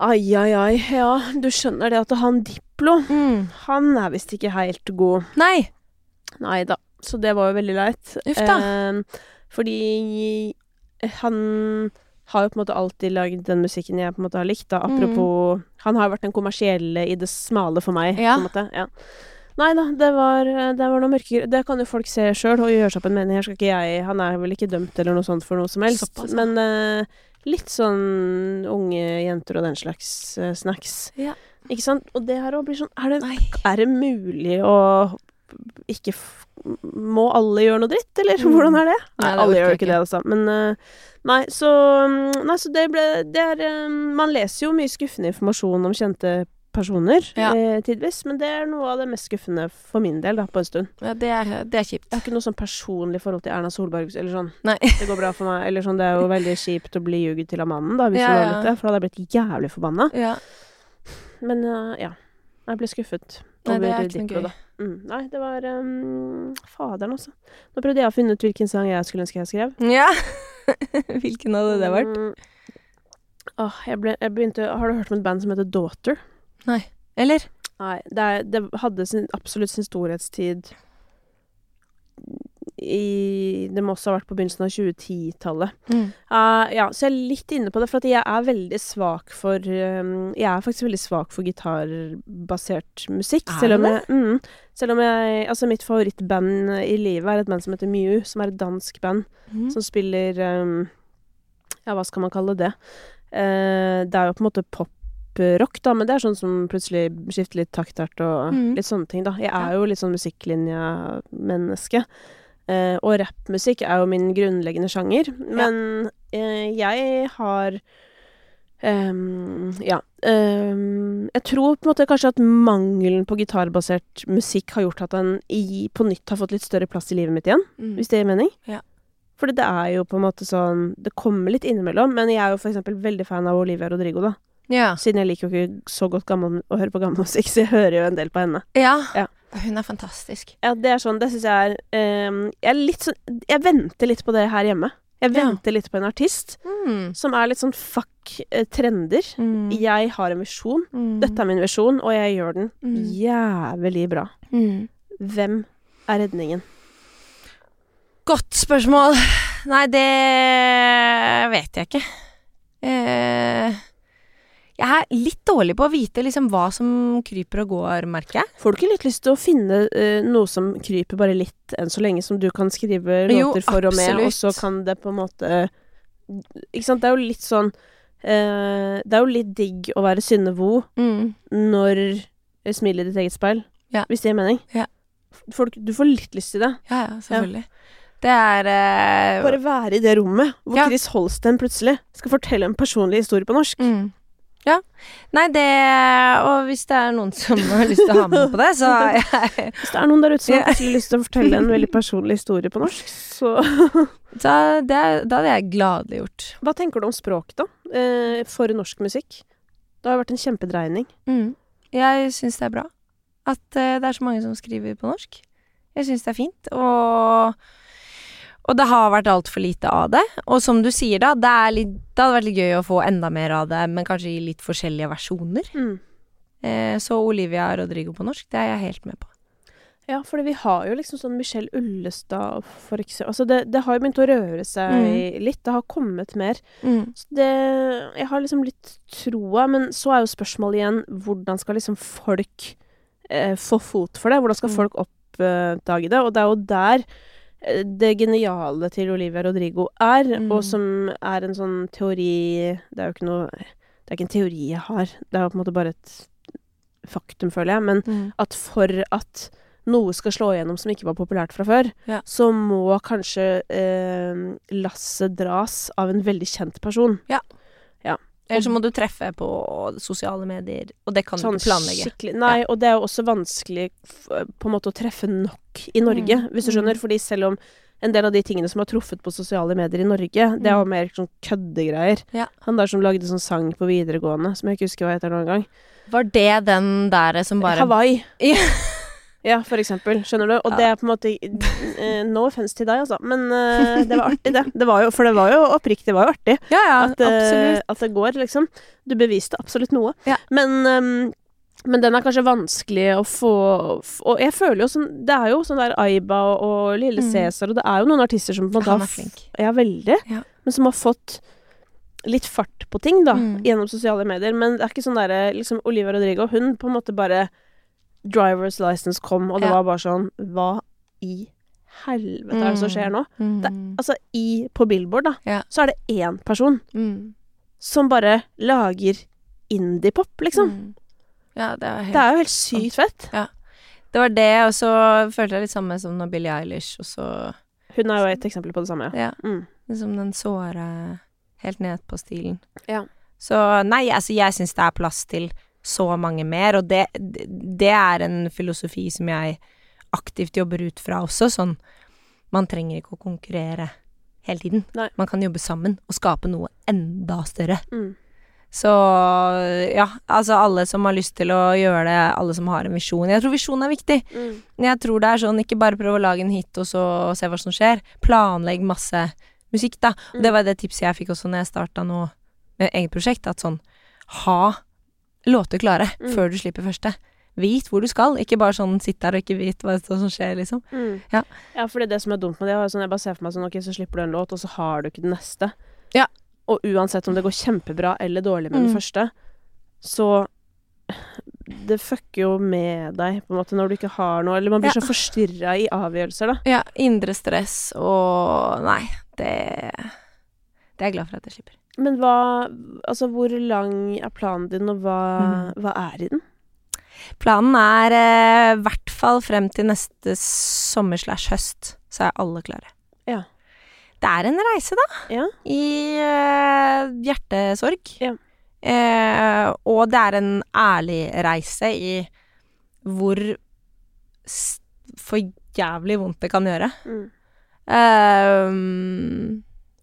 Ai, ai, ai. Ja, du skjønner det at han Diplo, Mm. han er visst ikke helt god. Nei! Nei da. Så det var jo veldig leit. Uff da. Eh, fordi han har jo på en måte alltid lagd den musikken jeg på en måte har likt, da. Apropos Han har jo vært den kommersielle i det smale for meg, Mm. Ja. på en måte. Ja. Nei da, det var, det var noe mørke Det kan jo folk se sjøl og gjøre seg opp en mening. Her skal ikke jeg Han er vel ikke dømt eller noe sånt for noe som helst. Såpass. Men uh, litt sånn unge jenter og den slags uh, snacks. Ja. Ikke sant? Og det her òg blir sånn er det, er det mulig å ikke Må alle gjøre noe dritt, eller Mm. hvordan er det? Nei, Nei, det alle gjør ikke det, altså. Men eh, nei, så Nei, så det ble Det er eh, Man leser jo mye skuffende informasjon om kjente personer Ja. eh, tidvis, men det er noe av det mest skuffende for min del, da, på en stund. Ja, det er, det er kjipt. Jeg har ikke noe sånn personlig forhold til Erna Solberg, eller sånn. Nei. Det går bra for meg. Eller sånn, det er jo veldig kjipt å bli ljuget til av mannen, da, hvis Ja, ja. litt for da hadde jeg blitt jævlig forbanna. Ja. Men uh, ja. Jeg ble skuffet Nei, det er ikke noe gøy. Mm. Nei, det var um, Faderen, altså. Nå prøvde jeg å finne ut hvilken sang jeg skulle ønske jeg skrev. Ja. Hvilken hadde det vært? Mm. Åh, jeg, ble, jeg begynte Har du hørt om et band som heter Daughter? Nei. Eller? Nei, det, er, det hadde sin, absolutt sin storhetstid i Det må også ha vært på begynnelsen av 2010-tallet. Mm. Uh, ja, så jeg er litt inne på det, for jeg er veldig svak for um, Jeg er faktisk veldig svak for gitarbasert musikk. Er selv om jeg, mm, selv om jeg Altså, mitt favorittband i livet er et band som heter Mew, som er et dansk band Mm. som spiller um, Ja, hva skal man kalle det? Uh, det er jo på en måte poprock, da, men det er sånn som plutselig skifter litt taktart og mm. litt sånne ting, da. Jeg er jo litt sånn musikklinja-menneske. Eh, og rappmusikk er jo min grunnleggende sjanger. Men eh, jeg har Um, ja. Um, jeg tror på en måte kanskje at mangelen på gitarbasert musikk har gjort at den i, på nytt har fått litt større plass i livet mitt igjen, Mm. hvis det gir mening. Ja. For det er jo på en måte sånn Det kommer litt innimellom, men jeg er jo for eksempel veldig fan av Olivia Rodrigo, da. Ja. Siden jeg liker jo ikke så godt gammel, å høre på gammel musikk, så jeg hører jo en del på henne. ja. Ja. Hun er fantastisk. Ja, det er sånn, det syns jeg er um, Jeg er litt sånn Jeg venter litt på det her hjemme. Jeg Ja. venter litt på en artist Mm. som er litt sånn fuck eh, trender. Mm. Jeg har en visjon. Mm. Dette er min visjon, og jeg gjør den Mm. jævlig bra. Mm. Hvem er redningen? Godt spørsmål. Nei, det vet jeg ikke. Eh, jeg er litt dårlig på å vite liksom hva som kryper og går, merker jeg. Får du ikke litt lyst til å finne uh, noe som kryper bare litt enn så lenge, som du kan skrive Jo, låter for og med, og så kan det på en måte Ikke sant, det er jo litt sånn uh, Det er jo litt digg å være Synne Vo Mm. når du smilet i ditt eget speil, Ja. hvis det gir mening. Ja. Folk, du får litt lyst til det. Ja, ja, selvfølgelig. Det er uh, Bare være i det rommet hvor Ja. Chris Holsten plutselig skal fortelle en personlig historie på norsk. mm. Ja. Nei, det Og hvis det er noen som har lyst til å ha med på det, så jeg Hvis det er noen der ute som har lyst til å fortelle en veldig personlig historie på norsk, så Da, det, er- da hadde jeg gladelig gjort. Hva tenker du om språk, da? Eh, for norsk musikk? Det har vært en kjempedreining. Mm. Jeg syns det er bra at eh, det er så mange som skriver på norsk. Jeg syns det er fint, og og det har vært altfor lite av det. Og som du sier, da, det, litt, det hadde vært litt gøy å få enda mer av det, men kanskje i litt forskjellige versjoner. Mm. Eh, så Olivia Rodrigo på norsk, det er jeg helt med på. Ja, for vi har jo liksom sånn Michelle Ullestad for eksempel Altså, det, det har jo begynt å røre seg Mm. litt. Det har kommet mer. Mm. Så det Jeg har liksom litt troa, men så er jo spørsmålet igjen hvordan skal liksom folk eh, få fot for det? Hvordan skal Mm. folk oppdage det? Og det er jo der det geniale til Olivia Rodrigo er, Mm. og som er en sånn teori Det er jo ikke noe Det er ikke en teori jeg har, det er jo på en måte bare et faktum, føler jeg. Men Mm. at for at noe skal slå igjennom som ikke var populært fra før, Ja. så må kanskje eh, lasset dras av en veldig kjent person. Eller så må du treffe på sosiale medier, og det kan du Sånn ikke planlegge. Nei, og det er jo også vanskelig på en måte å treffe nok i Norge, Mm, hvis du skjønner. Fordi selv om en del av de tingene som har truffet på sosiale medier i Norge, det er jo Mm. mer sånn køddegreier. Ja. Han der som lagde sånn sang på videregående, som jeg ikke husker hva heter noen gang. Var det den der som bare Hawaii. Ja. Ja, for eksempel. Skjønner du? Og Ja. det er på en måte uh, No offense til deg, altså. Men uh, det var artig, det. det var jo, for det var jo oppriktig, det var jo artig. Ja, ja, at, uh, at det går, liksom. Du beviste absolutt noe. Men, um, men den er kanskje vanskelig å få Og jeg føler jo sånn Det er jo sånn der Aiba og, og Lille Mm. Cæsar, og det er jo noen artister som på en måte Han er flink. Ja, veldig. Ja. Men som har fått litt fart på ting, da, Mm. gjennom sosiale medier. Men det er ikke sånn derre liksom Olivia Rodrigo, hun på en måte bare Driver's license kom, og det Ja. var bare sånn Hva i helvete er det som skjer nå? Mm. Det, altså, i, på Billboard, da, Ja. så er det én person Mm. som bare lager indie-pop, liksom. Mm. Ja, det er helt Det er jo helt sykt fett. Det var det, og så følte jeg litt samme som når Billie Eilish, og så Hun er jo et eksempel på det samme. Ja. Mm. liksom den såre helt ned på stilen. Ja. Så nei, altså jeg syns det er plass til så mange mer, og det, det er en filosofi som jeg aktivt jobber ut fra også, sånn Man trenger ikke å konkurrere hele tiden. Nei. Man kan jobbe sammen og skape noe enda større. Mm. Så ja, altså alle som har lyst til å gjøre det, alle som har en visjon. Jeg tror visjon er viktig. Mm. Jeg tror det er sånn, ikke bare prøve å lage en hit og så se hva som skjer. Planlegg masse musikk, da. Og det var det tipset jeg fikk også når jeg starta nå med eget prosjekt, at sånn ha låter klare Mm. før du slipper første. vit hvor du skal, ikke bare sånn sitt der og ikke vit hva som skjer, liksom. Mm. Ja. ja, for det er det som er dumt med det. Sånn, jeg bare ser for meg sånn, ok, så slipper du en låt, og så har du ikke den neste. Ja. Og uansett om det går kjempebra eller dårlig med den Mm. første, så det fucker jo med deg, på en måte, når du ikke har noe Eller man blir Ja. så forstyrra i avgjørelser, da. Ja, indre stress og Nei, det Det er jeg glad for at jeg slipper. Men hva Altså, hvor lang er planen din, og hva, Mm. hva er i den? Planen er eh, hvert fall frem til neste sommer slash høst, så er alle klare. Ja. Det er en reise, da. Ja. I eh, hjertesorg. Ja. Eh, og det er en ærlig reise i hvor for jævlig vondt det kan gjøre. Mm.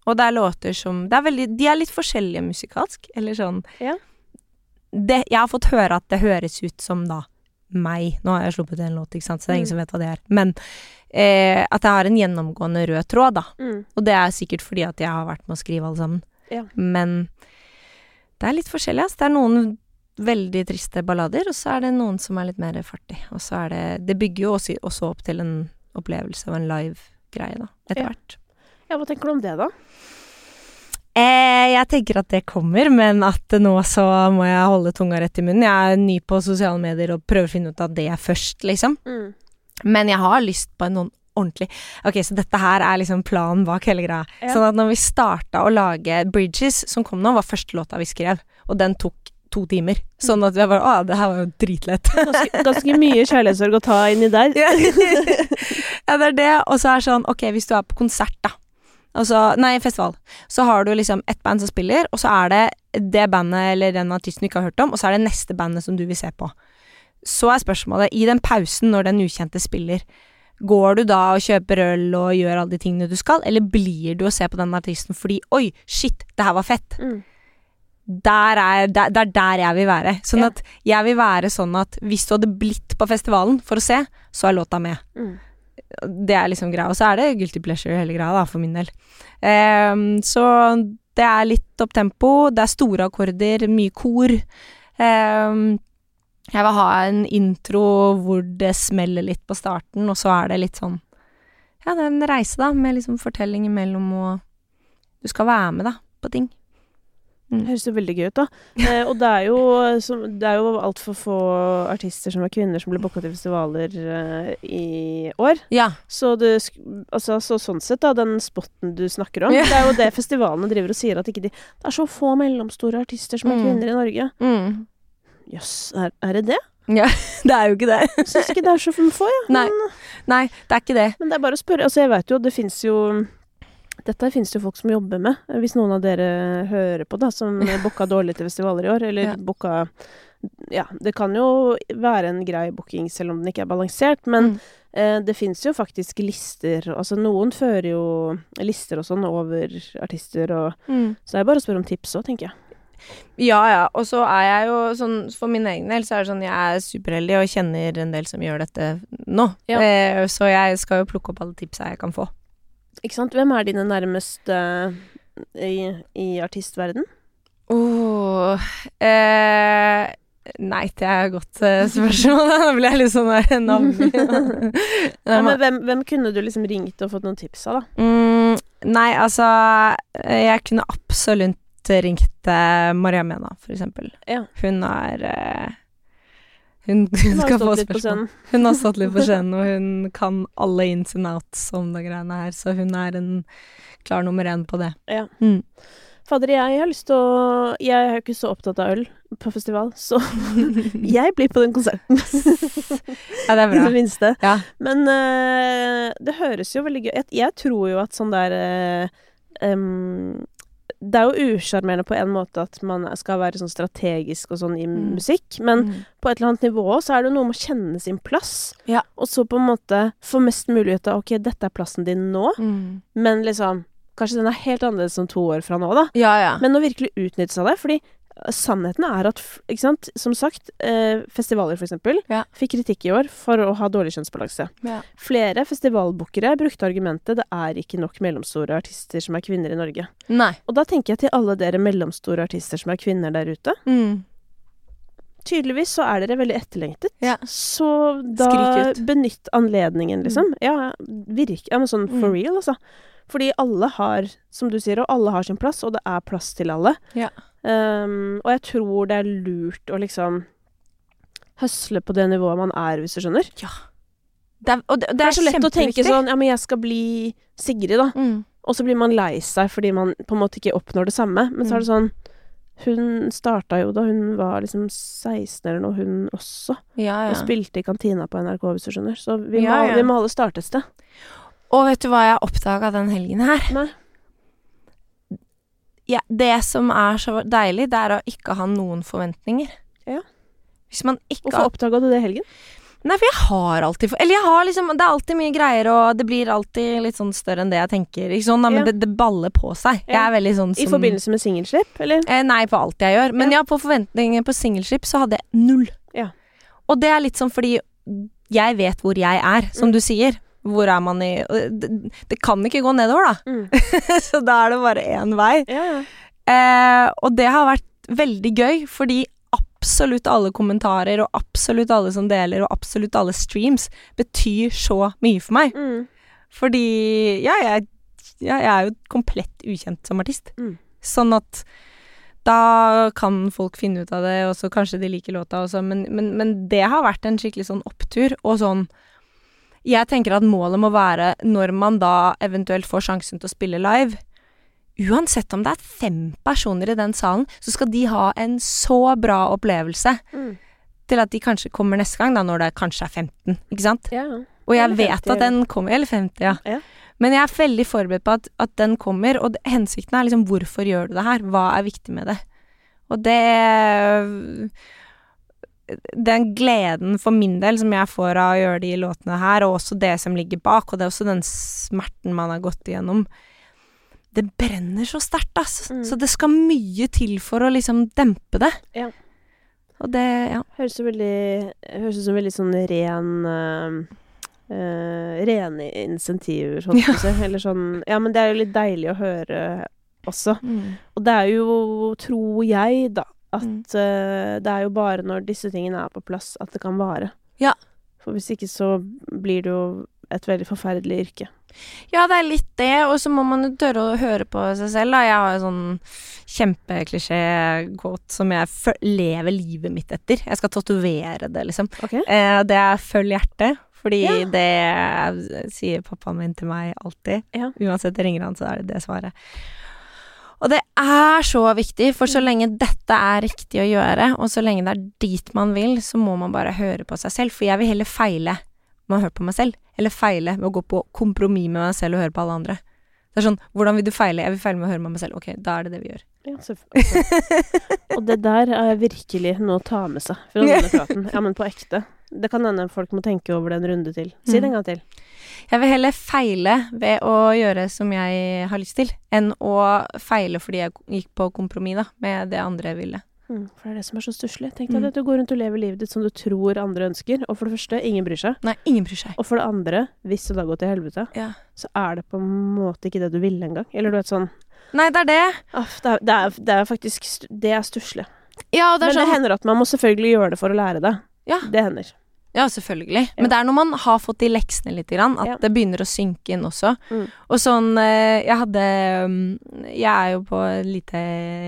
Og det er låter som det er veldig, De er litt forskjellige musikalsk, eller sånn Ja. det, Jeg har fått høre at det høres ut som da meg. Nå har jeg sluppet en låt, ikke sant, så det er ingen Mm. som vet hva det er. Men eh, at jeg har en gjennomgående rød tråd, da. Mm. Og det er sikkert fordi at jeg har vært med å skrive alle sammen. Ja. Men det er litt forskjellig, ass. Det er noen veldig triste ballader, og så er det noen som er litt mer fartig. Og så er det Det bygger jo også, også opp til en opplevelse og en live-greie, da, etter Ja. hvert. Ja, hva tenker du om det, da? Eh, jeg tenker at det kommer, men at nå så må jeg holde tunga rett i munnen. Jeg er ny på sosiale medier og prøver å finne ut av det først, liksom. Mm. Men jeg har lyst på en noen ordentlig Ok, så dette her er liksom planen bak hele greia. Ja. Sånn at når vi starta å lage Bridges, som kom nå, var første låta vi skrev, og den tok to timer. Sånn at vi bare Å, det her var jo dritlett. Ganske, ganske mye kjærlighetssorg å ta inni der. ja, det er det. Og så er det sånn, ok, hvis du er på konsert, da. Altså, nei, festival. Så har du liksom ett band som spiller, og så er det det bandet eller den artisten du ikke har hørt om, og så er det neste bandet som du vil se på. Så er spørsmålet, i den pausen når den ukjente spiller, går du da og kjøper øl og gjør alle de tingene du skal, eller blir du og ser på den artisten fordi oi, shit, det her var fett. Mm. Der er, der, det er der jeg vil være. Sånn Ja. at jeg vil være sånn at hvis du hadde blitt på festivalen for å se, så er låta med. Mm. Det er liksom greia. Og så er det guilty pleasure hele greia, da, for min del. Um, så det er litt opp tempo, det er store akkorder, mye kor. Um, jeg vil ha en intro hvor det smeller litt på starten, og så er det litt sånn Ja, det er en reise, da, med liksom fortelling imellom, og du skal være med, da, på ting. Det høres jo veldig gøy ut, da. Eh, og det er jo, som- det er jo altfor få artister som er kvinner som blir booka til festivaler eh, i år. Ja. Så, det, altså, så sånn sett, da, den spotten du snakker om Ja. Det er jo det festivalene driver og sier, at ikke de Det er så få mellomstore artister som er Mm. kvinner i Norge. Mm. yes, er, er det det? Det er jo ikke det. Jeg syns ikke det er så få, jeg. Nei. Nei, det er ikke det. men det er bare å spørre. Altså, jeg vet jo, det fins jo dette finnes det jo folk som jobber med, hvis noen av dere hører på, da, som booka dårlig til festivaler i år, eller Ja. booka Ja, det kan jo være en grei booking selv om den ikke er balansert, men Mm. eh, det fins jo faktisk lister Altså, noen fører jo lister og sånn over artister, og Mm. Så det er bare å spørre om tips òg, tenker jeg. Ja, ja. Og så er jeg jo sånn For min egen del så er det sånn jeg er superheldig og kjenner en del som gjør dette nå. Ja. Eh, så jeg skal jo plukke opp alle tipsa jeg kan få. Ikke sant? Hvem er dine nærmeste i, i artistverden? Åh eh, Nei, det er et godt eh, spørsmål. Da blir jeg litt sånn der navn Ja, men hvem, hvem kunne du liksom ringt og fått noen tips av, da? mm, Nei, altså eh, Jeg kunne absolutt ringt eh, Maria Mena, for eksempel. Ja. Hun er eh, hun, hun Hun har. Hun har stått litt på scenen, og hun kan alle ins and outs om det greiene her, så hun er en klar nummer én på det. Ja. Mm. Fader, jeg har lyst til å Jeg er jo ikke så opptatt av øl på festival, så jeg blir på den konserten. Ja, det er bra. I det minste. Ja. Men uh, det høres jo veldig gøy Jeg, jeg tror jo at sånn der uh, em, Det er jo usjarmerende på en måte at man skal være sånn strategisk og sånn i Mm. musikk, men Mm. på et eller annet nivå så er det jo noe med å kjenne sin plass. Ja. Og så på en måte få mest mulig ut av Ok, dette er plassen din nå, Mm. men liksom Kanskje den er helt annerledes om to år fra nå, da. Ja, ja. Men å virkelig utnytte seg av det, fordi sannheten er at, ikke sant, som sagt, eh, festivaler for eksempel, Ja. fikk kritikk i år for å ha dårlig kjønnsbalanse. Ja. Flere festivalbookere brukte argumentet det er ikke nok mellomstore artister som er kvinner i Norge. Nei. Og da tenker jeg til alle dere mellomstore artister som er kvinner der ute. Mm. tydeligvis så er dere veldig etterlengtet. Ja. Så da benytt anledningen, liksom. Ja, virke Ja, men sånn for Mm. real, altså. Fordi alle har, som du sier, og alle har sin plass, og det er plass til alle. Ja. Um, og jeg tror det er lurt å liksom høsle på det nivået man er, hvis du skjønner. Det er, og det, Det er så lett å tenke sånn Ja, men jeg skal bli Sigrid, da. mm. Og så blir man lei seg fordi man på en måte ikke oppnår det samme. Men så er det sånn Hun starta jo da hun var liksom 16 eller noe, hun også. Ja, Og spilte i kantina på NRK, hvis du skjønner. Så vi må, Ja, ja. vi må alle starte et sted. Og vet du hva jeg oppdaga den helgen her? Nei. Ja, det som er så deilig, det er å ikke ha noen forventninger. Ja. Hvis man ikke Hvorfor oppdaga du det i helgen? Nei, for jeg har alltid Eller jeg har liksom Det er alltid mye greier, og det blir alltid litt sånn større enn det jeg tenker. Ikke sånn, da, men Ja. det, det baller på seg. Jeg er veldig sånn I forbindelse med singelslipp, eller? eh, Nei, på alt jeg gjør. Men ja, på forventninger på singelslipp så hadde jeg null. Ja. Og det er litt sånn fordi jeg vet hvor jeg er, som Mm. du sier. Hvor er man i det, det kan ikke gå nedover, da. Mm. så da er det bare én vei. Ja. Eh, og det har vært veldig gøy, fordi absolutt alle kommentarer og absolutt alle som deler, og absolutt alle streams betyr så mye for meg. Mm. Fordi ja, jeg, ja, jeg er jo komplett ukjent som artist. Mm. Sånn at da kan folk finne ut av det, og så kanskje de liker låta også, men, men, men det har vært en skikkelig sånn opptur, og sånn Jeg tenker at målet må være, når man da eventuelt får sjansen til å spille live Uansett om det er fem personer i den salen, så skal de ha en så bra opplevelse Mm. til at de kanskje kommer neste gang, da, når det kanskje er 15, ikke sant? ja. Og jeg Eller vet 50, at den kommer Eller 50, ja. Ja. Men jeg er veldig forberedt på at, at den kommer, og det, hensikten er liksom hvorfor gjør du det her? Hva er viktig med det? Og det Den gleden for min del som jeg får av å gjøre de låtene her, og også det som ligger bak, og det er også den smerten man har gått igjennom Det brenner så sterkt, ass. Mm. Så det skal mye til for å liksom dempe det. Ja. Og det Ja. Høres ut som veldig sånn ren uh, uh, Rene insentiver, sånn Ja. Eller sånn Ja, men det er jo litt deilig å høre også. Mm. Og det er jo, tror jeg, da, at Mm. uh, det er jo bare når disse tingene er på plass, at det kan vare. Ja. For hvis ikke så blir det jo et veldig forferdelig yrke. Ja, det er litt det, og så må man jo tørre å høre på seg selv, da. Jeg har en sånn kjempeklisjé-quote som jeg lever livet mitt etter. Jeg skal tatovere det, liksom. Okay. Eh, det er følg hjertet, fordi Ja. det sier pappaen min til meg alltid. Ja. Uansett jeg ringer han, så er det det svaret. Og det er så viktig, for så lenge dette er riktig å gjøre, og så lenge det er dit man vil, så må man bare høre på seg selv. For jeg vil heller feile med å høre på meg selv, eller feile med å gå på kompromiss med meg selv og høre på alle andre. Det er sånn, hvordan vil du feile? Jeg vil feile med å høre med meg selv. Ok, da er det det vi gjør. Ja, selvfølgelig. Og det der er virkelig noe å ta med seg fra denne praten. Ja, men på ekte. Det kan hende folk må tenke over det en runde til. Si det en gang til. Jeg vil heller feile ved å gjøre som jeg har lyst til, enn å feile fordi jeg gikk på kompromiss da, med det andre ville. Mm, for det er det som er så stusslig. Tenk deg Mm. at du går rundt og lever livet ditt som du tror andre ønsker, og for det første, ingen bryr seg. Nei, ingen bryr seg. Og for det andre, hvis det da går til helvete, Ja. så er det på en måte ikke det du ville engang. Eller du vet sånn Nei, det er det. Aff, det, er, det, er, det er faktisk Det er stusslig. Ja, Men det sånn hender at man må selvfølgelig gjøre det for å lære det. Ja. Det hender. Ja, selvfølgelig. Men det er når man har fått de leksene litt, at Ja. det begynner å synke inn også. Mm. Og sånn eh, Jeg hadde um, Jeg er jo på et lite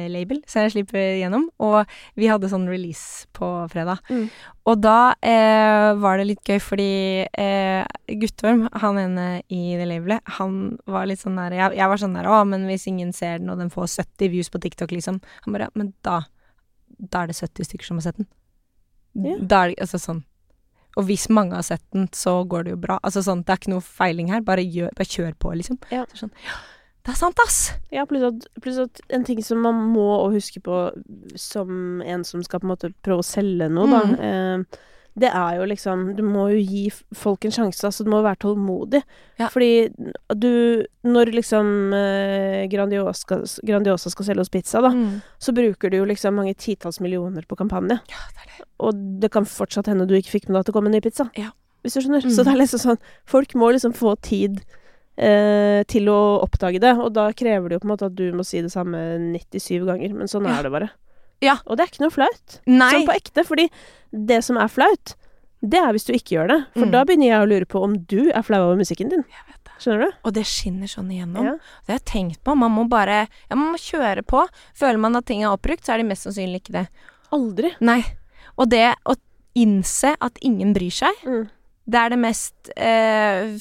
label, så jeg slipper gjennom. Og vi hadde sånn release på fredag. Mm. Og da eh, var det litt gøy, fordi eh, Guttorm, han ene i det labelet, han var litt sånn der jeg, jeg var sånn der Å, men hvis ingen ser den, og den får 70 views på TikTok, liksom. Han bare Ja, men da Da er det 70 stykker som har sett den. Ja. Da er det Altså sånn. Og hvis mange har sett den, så går det jo bra. Altså sånn, Det er ikke noe feiling her. Bare, gjør, bare kjør på, liksom. Ja. Så sånn, ja, det er sant, ass! Ja, pluss at, pluss at en ting som man må huske på som en som skal på en måte prøve å selge noe, da. Mm. Eh, det er jo liksom Du må jo gi folk en sjanse, altså du må være tålmodig. Ja. Fordi du Når liksom eh, Grandiosa, Grandiosa skal selge oss pizza, da, Mm. så bruker du jo liksom mange titalls millioner på kampanje. Ja, det det. Og det kan fortsatt hende du ikke fikk med deg at det kom en ny pizza. Ja. Hvis du skjønner. Mm. Så det er liksom sånn Folk må liksom få tid eh, til å oppdage det, og da krever det jo på en måte at du må si det samme 97 ganger, men sånn er det bare. Ja. Og det er ikke noe flaut. Nei. Sånn på ekte. Fordi det som er flaut, det er hvis du ikke gjør det. For Mm. da begynner jeg å lure på om du er flau over musikken din. Jeg vet det. Skjønner du? Og det skinner sånn igjennom. Ja. Det har jeg tenkt på. Man må bare Ja, man må kjøre på. Føler man at ting er oppbrukt, så er de mest sannsynlig ikke det. Aldri. Nei. Og det å innse at ingen bryr seg, Mm. det er det mest eh,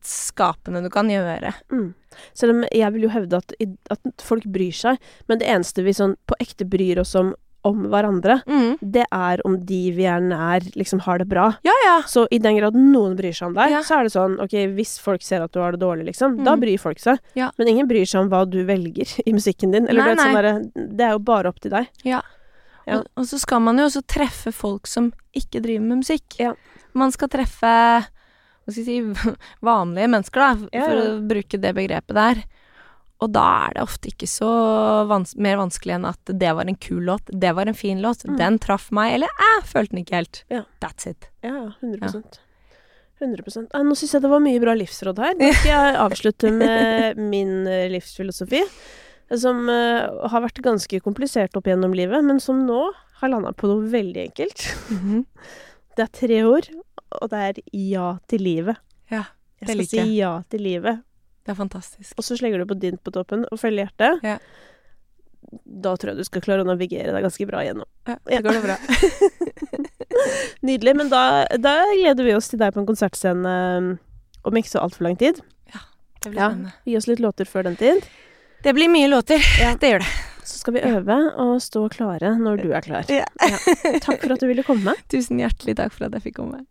frihetsskapende du kan gjøre. Mm. Selv om jeg vil jo hevde at, at folk bryr seg, men det eneste vi sånn på ekte bryr oss om om hverandre, Mm. det er om de vi er nær, liksom har det bra. Ja, ja. Så i den grad noen bryr seg om deg, Ja. så er det sånn ok, hvis folk ser at du har det dårlig, liksom, da Mm. bryr folk seg. Ja. Men ingen bryr seg om hva du velger i musikken din. Eller Nei, det, er sånn der, det er jo bare opp til deg. Ja. Ja. Og, og så skal man jo også treffe folk som ikke driver med musikk. Ja. Man skal treffe hva skal jeg si, vanlige mennesker, da, for ja. å bruke det begrepet der. Og da er det ofte ikke så vans mer vanskelig enn at det var en kul låt, det var en fin låt, Mm. den traff meg, eller jeg følte den ikke helt. Ja. That's it. Ja, ja. 100% 100 ah, Nå syns jeg det var mye bra livsråd her. Da skal jeg avslutte med min eh, livsfilosofi. Som uh, har vært ganske komplisert opp gjennom livet, men som nå har landa på noe veldig enkelt. Mhm. Det er tre ord, og det er ja til livet. Ja, det liker Jeg Jeg skal like. si ja til livet. Det er fantastisk. Og så slenger du på dint på toppen og følger hjertet. Ja. Da tror jeg du skal klare å navigere deg ganske bra gjennom. Ja, det går det bra. Nydelig. Men da, da gleder vi oss til deg på en konsertscene um, om ikke så altfor lang tid. Ja, Det blir Ja. spennende. Gi oss litt låter før den tid. Det blir mye låter. Ja. Det gjør det. Så skal vi øve og stå klare når du er klar. Ja. Ja. Takk for at du ville komme. Tusen hjertelig takk for at jeg fikk komme.